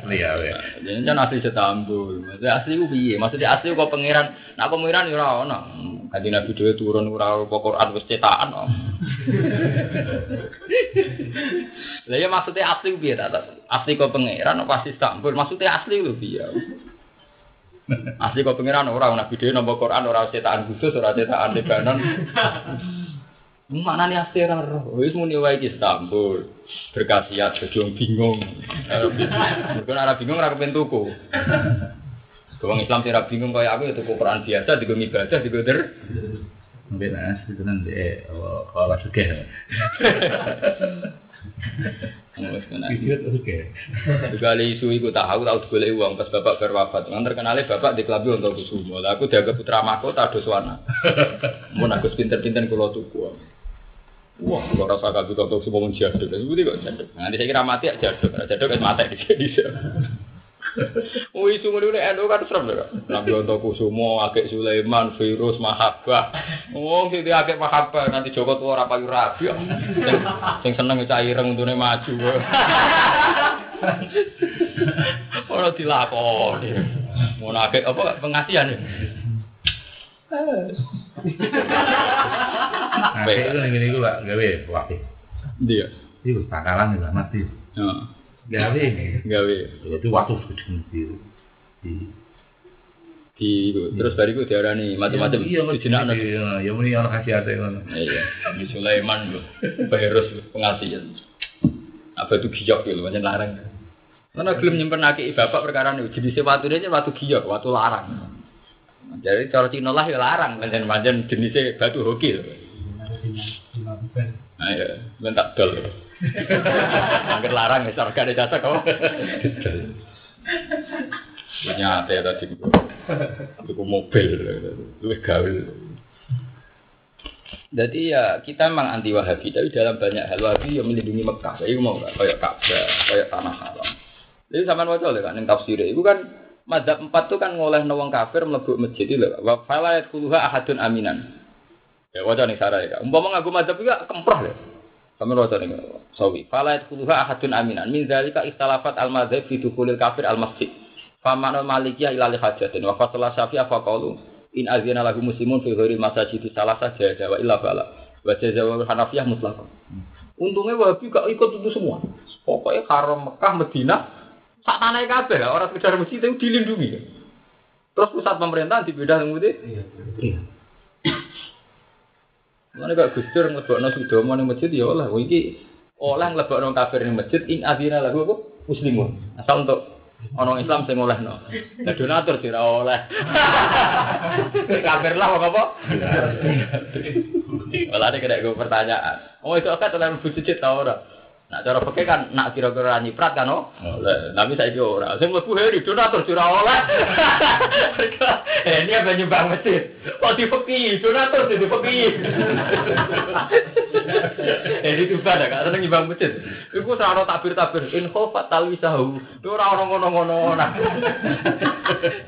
Asli ya. we. Jadi kan asli setambul. Maksudnya asli ku piye? Maksudnya asli kok pangeran. Nak pangeran ya ora ono. Kanjeng Nabi dhewe turun ora apa Quran wis cetakan kok. (laughs) Lah ya maksudnya asli ku piye ta? Asli kok pangeran apa asli Istanbul? Maksudnya asli ku piye? Asli kok pangeran ora Nabi dhewe nampa Quran ora cetakan khusus ora cetakan Lebanon. Mana nih asli ora roh? Wis muni wae iki Istanbul. Berkasiat wong bingung. Nek ora bingung ora kepen tuku. Wong Islam sing ora bingung kaya aku ya tuku Quran biasa digo ibadah digo der. Mungkin asli itu nanti kalau (laughs) suka. Tuh. Sekali isu iku tahu tahu golek uang pas bapak berwafat. Ngan terkenale bapak di klabi untuk kusumo. Aku dianggap putra mahkota doswana. Mun aku pinter-pinter kula tuku. Wah, kalau rasa kabeh kok semua mun jaduk. Seperti kok jaduk. Nanti saya kira mati ya jaduk. Nah, Jaduk kan mati di (laughs) sini. Oh isu ngono nek endo kan serem lho. Nabi untuk kusumo, Akek Sulaiman, virus mahabbah. Oh, sing akeh mahabbah nanti Joko tuwa ora payu rabi. Sing- seneng cah ireng untune maju. (laughs) Ora dilakoni. Ngono akeh apa pengasihan ya? Nah, Baik. itu gini gue gak gawe wakil. Dia. Itu takalan juga mati. Heeh. Gawe. Gawe Itu waktu sedang di di di terus bariku diarani macam-macam Iya, dijenakno. iya, ya muni orang kasih ate ngono. Iya, Nabi Sulaiman lho, Virus pengasihan. Apa itu giyok gitu, macam larang. Karena belum nyimpen aki bapak perkara ini, jenisnya watu ini watu giyok, watu larang. Jadi cara Cina lah ya larang, macam-macam jenisnya batu hoki. lho. Nah ya, bentak dol. Angker larang ya, sarga ada jasa kau. Punya ate tadi, itu mobil, lu gaul. Jadi ya kita memang anti Wahabi, tapi dalam banyak hal Wahabi yang melindungi Mekah. Saya mau nggak kayak Ka'bah, kayak tanah haram. Jadi sama waca lho kan yang tafsir itu kan Madzhab empat itu kan ngoleh wong kafir mlebu masjid itu lho. Wa fala yadkhuluha ahadun aminan. Ya waca ning sarah ya. Umpama ngaku madzhab itu kemproh lho. Sama waca ning sawi. Fala yadkhuluha ahadun aminan. Min zalika ikhtalafat al madzhab fi dukhulil kafir al masjid. Famanu malikiyah ila li hajatin wa fasala syafi'ah faqalu in azina lahu muslimun fi ghairi masajid salah saja wa illa bala. Wa jazawa Hanafiyah mutlaqan. Untungnya Wahabi gak ikut itu semua. Pokoknya karo Mekah, Medina, sak tanah kabeh lah, orang sekedar masjid itu dilindungi. Terus pusat pemerintahan dibedah yang putih. Iya. Mana gak gusdur ngelebokno sudomo ning masjid ya oleh. Wah iki oleh ngelebokno kafir ning masjid in azina lahu apa? Muslimun. Asal untuk orang Islam sing olehno. Nah donatur sih ora oleh. (laughs) kafir lah kok apa? Ada kena gue pertanyaan. Oh itu kan dalam masjid tau ora? Nak cara pakai kan nak kira-kira nyiprat kan oh. Oleh. Tapi saya ora. Sing mlebu heri donatur ora oleh. (laughs) Eh ini apa nyumbang masjid? Kok di fakir, donatur sih di fakir. Eh itu pada gak seneng nyumbang masjid. Iku ora tabir-tabir in khofat talwisahu. Itu ora ono ngono-ngono. (laughs) Nah. (laughs)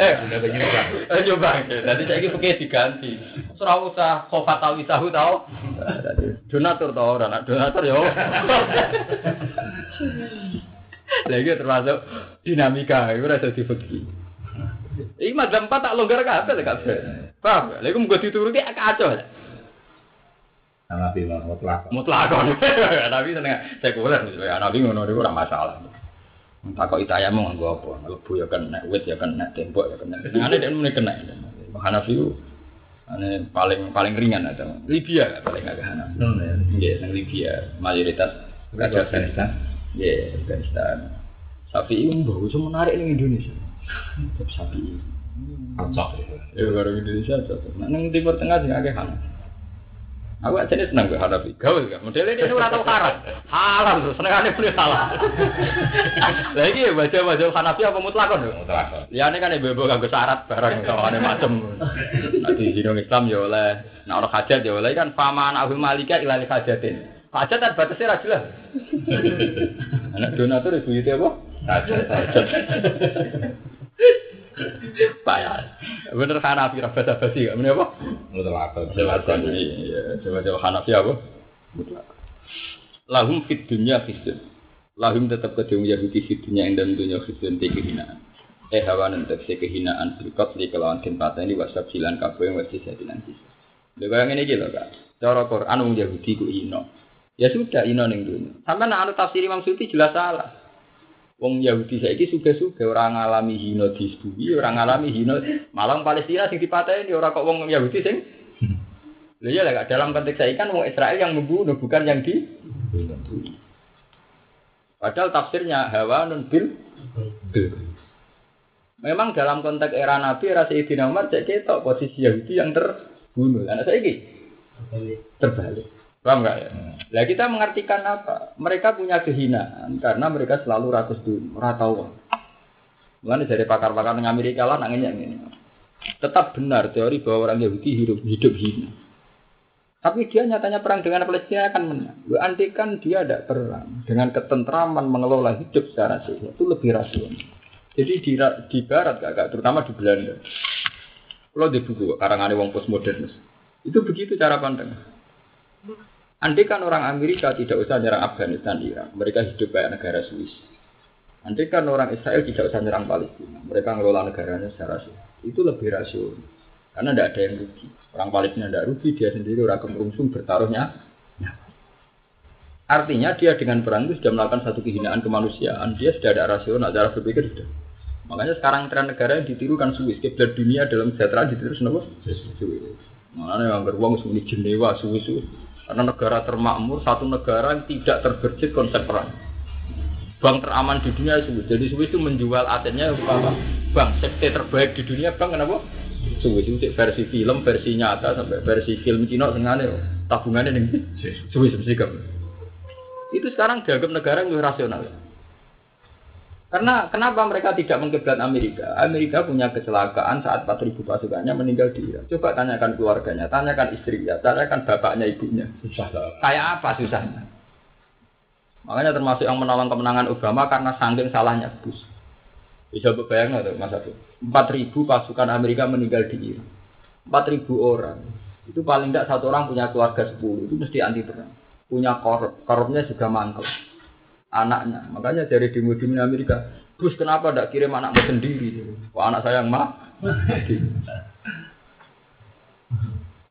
Eh, Udah nyumbang. Eh nyumbang. Dadi saiki fakir diganti. Ora usah khofat talwisahu tau. Donatur tau ora, donatur ya. Lagi termasuk dinamika, itu rasa dibagi. Ini madzhab empat tak longgar kabeh tak kabeh. Paham? Lha iku mung dituruti kacau. Nabi lah mutlak. mutlak (laughs) tapi seneng sekuler misalnya nabi ngono itu ora masalah takok itaya mau nganggo apa lebu ya kena wit ya kena tembok ya kena senengane dia muni kena Hanafi itu ane paling paling ringan ada Libya paling agak Hanafi Hmm, ya. Iya, nang Libya mayoritas Kacau Afghanistan. Iya, Afghanistan. Sapi ini bagus menarik nih Indonesia. Tapi sapi ini. Cocok ya. Ya baru Indonesia cocok. Nah, nang Timur Tengah sih agak Hanafi. Aku aja nih seneng gue Hanafi. Gawe gak? Modelnya ini ora tau haram. Haram tuh, senengane beli salah. Lah iki baca-baca Hanafi apa mutlakon lho? Mutlak. Liane kan ibu-ibu kanggo syarat barang (laughs) kawane macem. Di dino Islam ya oleh, nek ana hajat ya oleh kan faman ahul malika ilal hajatin. Hajat kan batasnya ra jelas. (laughs) Anak donatur ibu itu apa? Hajat. Payah. Bener Hanafi ra basa-basi gak meneh apa? Mutlak. Silakan iya, coba-coba Hanafi apa? Mutlak. Lahum fit dunya khizyun. Lahum tetap kedung Yahudi fit dunya yang dalam dunia khizyun di kehinaan. Eh hawa nanti kehinaan berikut di kelawan tempat ini wasab silan kabeh wasi jadi nanti. Lha kaya ngene iki lho, Kak. Cara Quran wong Yahudi ku ino. Ya sudah ino ning dunia. Sampai nak anu tafsir Imam Suyuti jelas salah. Wong Yahudi saiki suge-suge ora ngalami hina di bumi, ora ngalami hina malang Palestina sing dipateni ora kok wong Yahudi sing Lha iya lah, dalam konteks saya kan wong Israel yang membunuh bukan yang di Padahal tafsirnya hawa nun bil Memang dalam konteks era Nabi, era Sayyidina Umar, cek ketok posisi Yahudi yang terbunuh. Anak saya ini terbalik. Paham nggak ya? Lah kita mengartikan apa? Mereka punya kehinaan karena mereka selalu rakus dulu, ratau. Mulane dari pakar-pakar di Amerika lah nangisnya ini. Tetap benar teori bahwa orang Yahudi hidup hidup hina. Tapi dia nyatanya perang dengan Palestina akan menang. Lu andikan dia ada perang dengan ketentraman mengelola hidup secara sehat itu lebih rasional. Jadi di, di barat kakak, terutama di Belanda. Kalau di buku karangan wong postmodern itu begitu cara pandang. Andai kan orang Amerika tidak usah nyerang Afghanistan, Irak, mereka hidup kayak negara Swiss. Andai kan orang Israel tidak usah nyerang Palestina, mereka ngelola negaranya secara sehat. Itu lebih rasional. Karena tidak ada yang rugi. Orang Palestina tidak rugi, dia sendiri orang kemerungsung bertaruhnya. Artinya dia dengan perang itu sudah melakukan satu kehinaan kemanusiaan. Dia sudah ada rasional, cara berpikir sudah. Makanya sekarang tren negara yang ditirukan Swiss, kiblat dunia dalam kesejahteraan ditiru? Swiss. Makanya yang beruang semuanya Jenewa, Swiss, Swiss. Karena negara termakmur, satu negara yang tidak terberjit konsep perang. Bank teraman di dunia Swiss. Jadi Swiss itu menjual asetnya apa? Bank safety terbaik di dunia, bank kenapa? Swiss itu versi film, versi nyata, sampai versi film Cina sengaja tabungannya nih Swiss mesti Itu sekarang dianggap negara yang rasional. Karena kenapa mereka tidak mengkiblat Amerika? Amerika punya kecelakaan saat 4.000 pasukannya meninggal di Irak. Coba tanyakan keluarganya, tanyakan istrinya, tanyakan bapaknya, ibunya. Susah. Kayak apa susahnya? Makanya termasuk yang menolong kemenangan Obama karena saking salahnya Bush. Bisa bayangkan tuh Mas Abdul. 4.000 pasukan Amerika meninggal di Irak. 4.000 orang. Itu paling tidak satu orang punya keluarga 10. Itu mesti anti perang. Punya korup. Korupnya juga mangkel. Anaknya. Makanya dari demo-demo Amerika. Bush kenapa tidak kirim anakmu sendiri? Kok anak saya yang mah?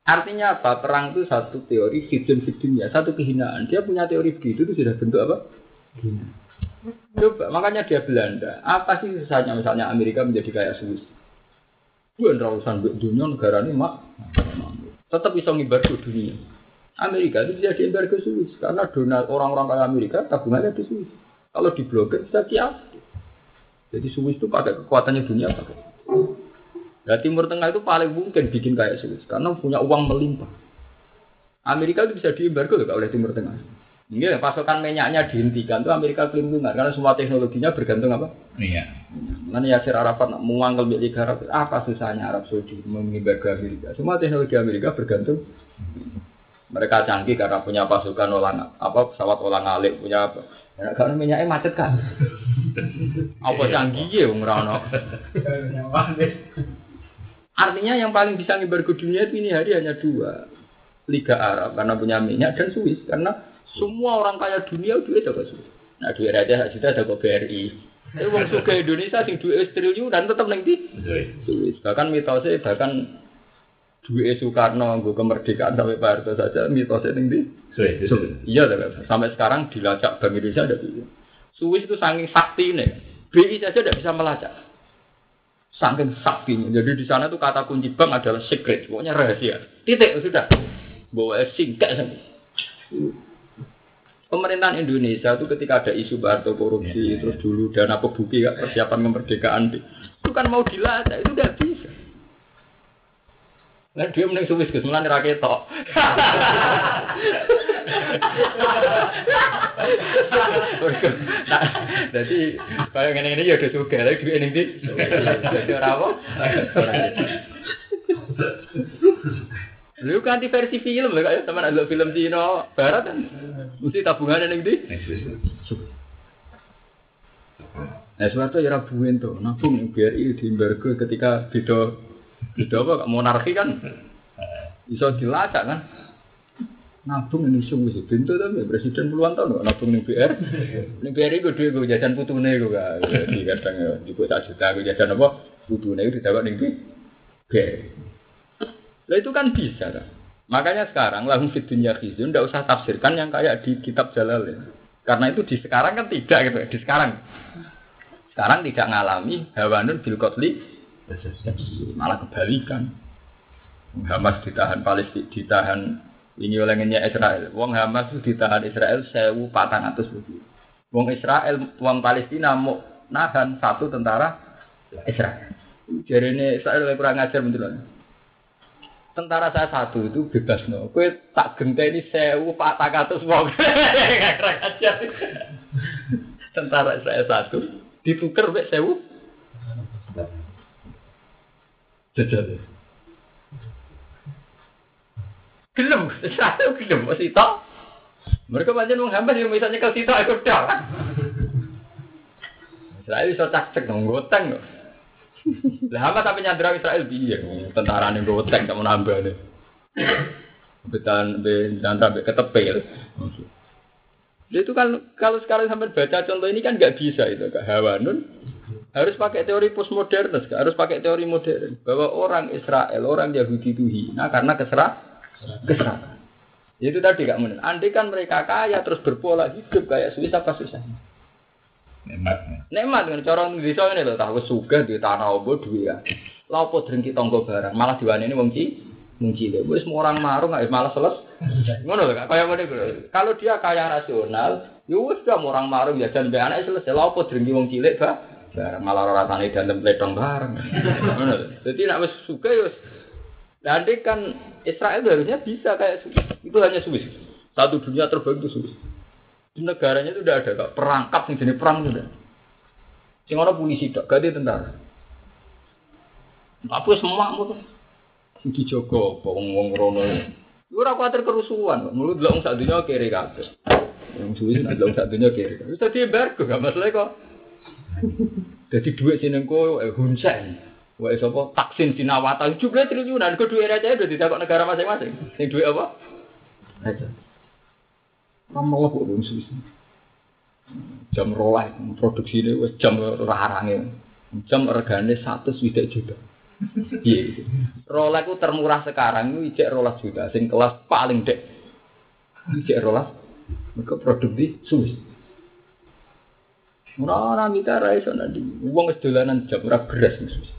Artinya apa? Perang itu satu teori hidden hiddennya, satu kehinaan. Dia punya teori begitu itu sudah bentuk apa? Coba, makanya dia Belanda. Apa sih susahnya misalnya Amerika menjadi kayak Swiss? Bukan urusan dunia negara ini mak, tetap bisa ngibargo dunia. Amerika itu bisa diembargo Swiss karena donat orang-orang kaya Amerika tabungannya di Swiss. Kalau diblokir bisa kias. Jadi Swiss itu pakai kekuatannya dunia pakai. Nah, Timur Tengah itu paling mungkin bikin kayak Swiss karena punya uang melimpah. Amerika itu bisa diembargo oleh Timur Tengah. Ini pasokan minyaknya dihentikan tuh Amerika kelingkungan karena semua teknologinya bergantung apa? Iya. Mana Yasir Arafat nak mengangkel milik Arab apa susahnya Arab Saudi mengembargo Amerika? Semua teknologi Amerika bergantung. Mereka canggih karena punya pasukan olang apa pesawat olang alik punya apa? Ya, karena minyaknya macet kan. apa canggih ya wong Rano? Artinya yang paling bisa ngembargo dunia itu ini hari hanya dua. Liga Arab karena punya minyak dan Swiss karena semua orang kaya dunia duit ada Swiss. Nah duit raja sudah ada ke BRI. Tapi wong suka Indonesia sing duit triliun dan tetap neng di Swiss. Bahkan mitosnya bahkan duit Soekarno nggo kemerdekaan sampai Pak Harto saja mitosnya ning suwe. Iya, sampai sekarang dilacak Bank Indonesia ada bisa. Swiss itu saking sakti nih, BI saja tidak bisa melacak. Saking saktinya. Jadi di sana tuh kata kunci bank adalah secret, pokoknya rahasia. Titik sudah. Bawa singkat sampai. Pemerintahan Indonesia itu ketika ada isu Barto korupsi, terus dulu dana pebuki persiapan kemerdekaan, itu kan mau dilacak, itu tidak bisa. Lah dia mending suwis Gus, mulane ra ketok. Jadi kaya ngene-ngene ya udah sugih, lha duwe ning ndi? Dadi ora apa? Lu versi film lho kayak teman ada film Cina barat kan. Mesti tabungannya ning ndi? Nah, suatu ya rabuin tuh, nabung yang BRI di embargo ketika beda beda apa monarki kan bisa dilacak kan. Nabung ini sungguh sih pintu tapi presiden puluhan tahun kok nabung ning BR. Ning BR iku duwe gue jajan putune iku kan. Jadi kadang ya di kota juta gue jajan apa putune itu didapat ning BR. Lah itu kan bisa kan. Makanya sekarang lahum fid dunya khizun ndak usah tafsirkan yang kayak di kitab Jalalain. Karena itu di sekarang kan tidak gitu, di sekarang. Sekarang tidak ngalami hawanun bil qatli malah kebalikan. Hamas ditahan Palestina, ditahan ini oleh Israel. Wong Hamas itu ditahan Israel sewu patang atus lebih. Wong Israel, wong Palestina mau nahan satu tentara Israel. Jadi ini Israel lebih kurang ajar betul Tentara saya satu itu bebas no. Kue tak genteni sewu patang atus wong. (laughs) Kurang ajar. Tentara Israel satu ditukar be sewu. Jajal. Gelem, satu gelem, masih tau. Mereka banyak menghambat yang misalnya kalau situ ikut dah. Israel bisa cak cek dong, goteng. Lah hamba sampai nyadra Israel biar tentara nih goteng, nambah nih. Betan, be ketepil. Jadi itu kan kalau sekarang sampai baca contoh ini kan nggak bisa itu kak Hawanun harus pakai teori postmodern, harus pakai teori modern bahwa orang Israel, orang Yahudi itu hina karena keserah keserakan. Itu tadi gak benar. Andai kan mereka kaya terus berpola hidup kayak Swiss apa susah? Nikmat. Nikmat kan cara desa ini loh tahu suka di tanah obo duit ya. Lapo drengki tonggo barang malah diwani ini wongci mungkin deh. Wes semua orang marung nggak malah seles. Ngono loh kayak mana Kalau dia kaya rasional, ya wes orang marung ya dan anak selesai. Lapo drengki wong cilik bah malah rasanya dalam ledong bareng. Jadi nak wes suka ya Nanti kan Israel harusnya bisa kayak. Itu hanya Swiss. Satu dunia terbaik itu Swiss. Di negaranya itu udah ada kak. Perangkap nih jenis perang sudah. Sing orang polisi tak ganti tentara. Apa semua tuh. Sing dijogo wong wong rono. Yo ora kuwatir kerusuhan, mulut delok sak dunia kiri kabeh. Yang Swiss delok sak dunia kiri. Wis dadi embargo gak masalah kok. Jadi duit sinengko eh Hunsen. Wah, sapa? Taksin Sinawata jumlah triliunan, ke duit aja udah tidak negara masing-masing. Ini duit apa? Aja. Kamu kok belum Swiss. Jam rolah produksi ini wes jam rarange. Jam regane satu swidak juta. Iya. Rolah itu termurah sekarang itu ijek rolah juta. Sing kelas paling dek. Ijek rolah. Mereka produk di Swiss. Ora-ora mitara iso nanti. Wong wis dolanan jam ora beras Swiss.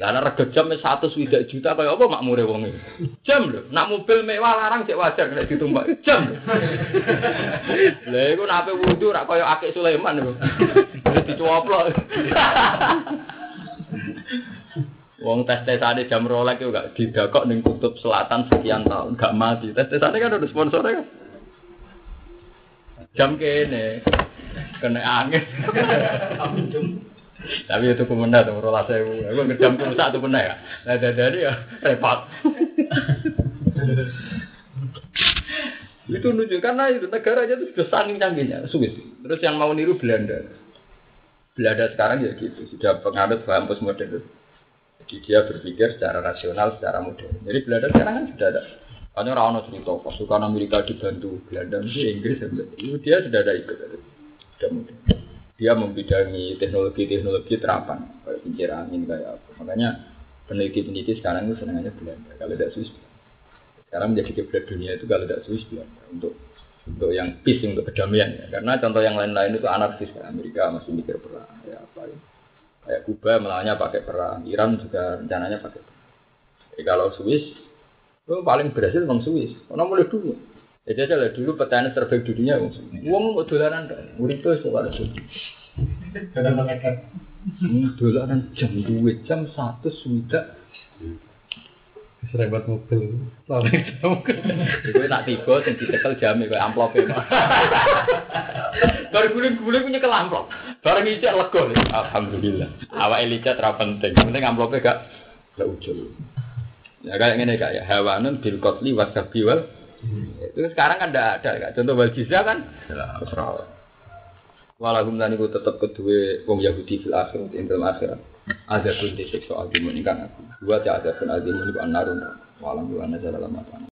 Lah nek rega jam satu swidak juta kaya apa makmure wong iki? Jam lho, nak mobil mewah larang cek wajar nek ditumpak. Jam. (laughs) Lah iku nek ape wudu rak kaya akik Sulaiman lho. Dicuoplok. (laughs) Wong tes tesane jam Rolex itu gak didakok ning kutub selatan sekian tahun, gak mati. Tes tesane kan ada sponsornya kan. Jam kene kena angin. Tapi itu kemudian tuh rolas saya, aku ngejam kulo satu pernah ya. Nah dari ya repot. itu lucu karena itu negaranya itu sudah saking canggihnya, Swiss. Terus yang mau niru Belanda. Belanda sekarang ya gitu, sudah penganut paham postmodern. Jadi dia berpikir secara rasional, secara modern. Jadi Belanda sekarang kan sudah ada. Hanya orang cerita pasukan Amerika dibantu Belanda, Inggris, itu dia sudah ada ikut. Modern dia membidangi teknologi-teknologi terapan kayak kincir angin kayak apa. Makanya peneliti-peneliti sekarang itu senangannya Belanda. Kalau tidak Swiss, sekarang menjadi kiblat dunia itu kalau tidak Swiss Belanda. Untuk untuk yang peace untuk kedamaian ya. karena contoh yang lain-lain itu anarkis kan Amerika masih mikir perang ya apa ya. Kayak Kuba melawannya pakai perang Iran juga rencananya pakai perang. Jadi kalau Swiss itu paling berhasil memang Swiss. Karena mulai dulu jadi aja lah dulu petani terbaik di dunia wong wong mau dolaran murid itu sekolah Swiss Hmm, dolaran jam dua jam satu sudah Serempet mobil. Selama jam. Gue nak tiba sing ditekel jam kayak amplop e. Baru guling-guling punya ke amplop. Bareng ijek lega. Alhamdulillah. Awak Elisa terlalu penting. Penting amplopnya gak gak ujul. Ya kayak gini kak ya. Hewanun bil kotli wasabi wal. Itu sekarang kan tidak ada kak. Contoh wal jizya kan. Terserah. Walahum lan iku tetep kedue wong Yahudi fil akhirat ing dalam akhirat. Ada pun disiksa alimun ingkang aku. Dua ada pun alimun iku anarun. Walam wa nazar dalam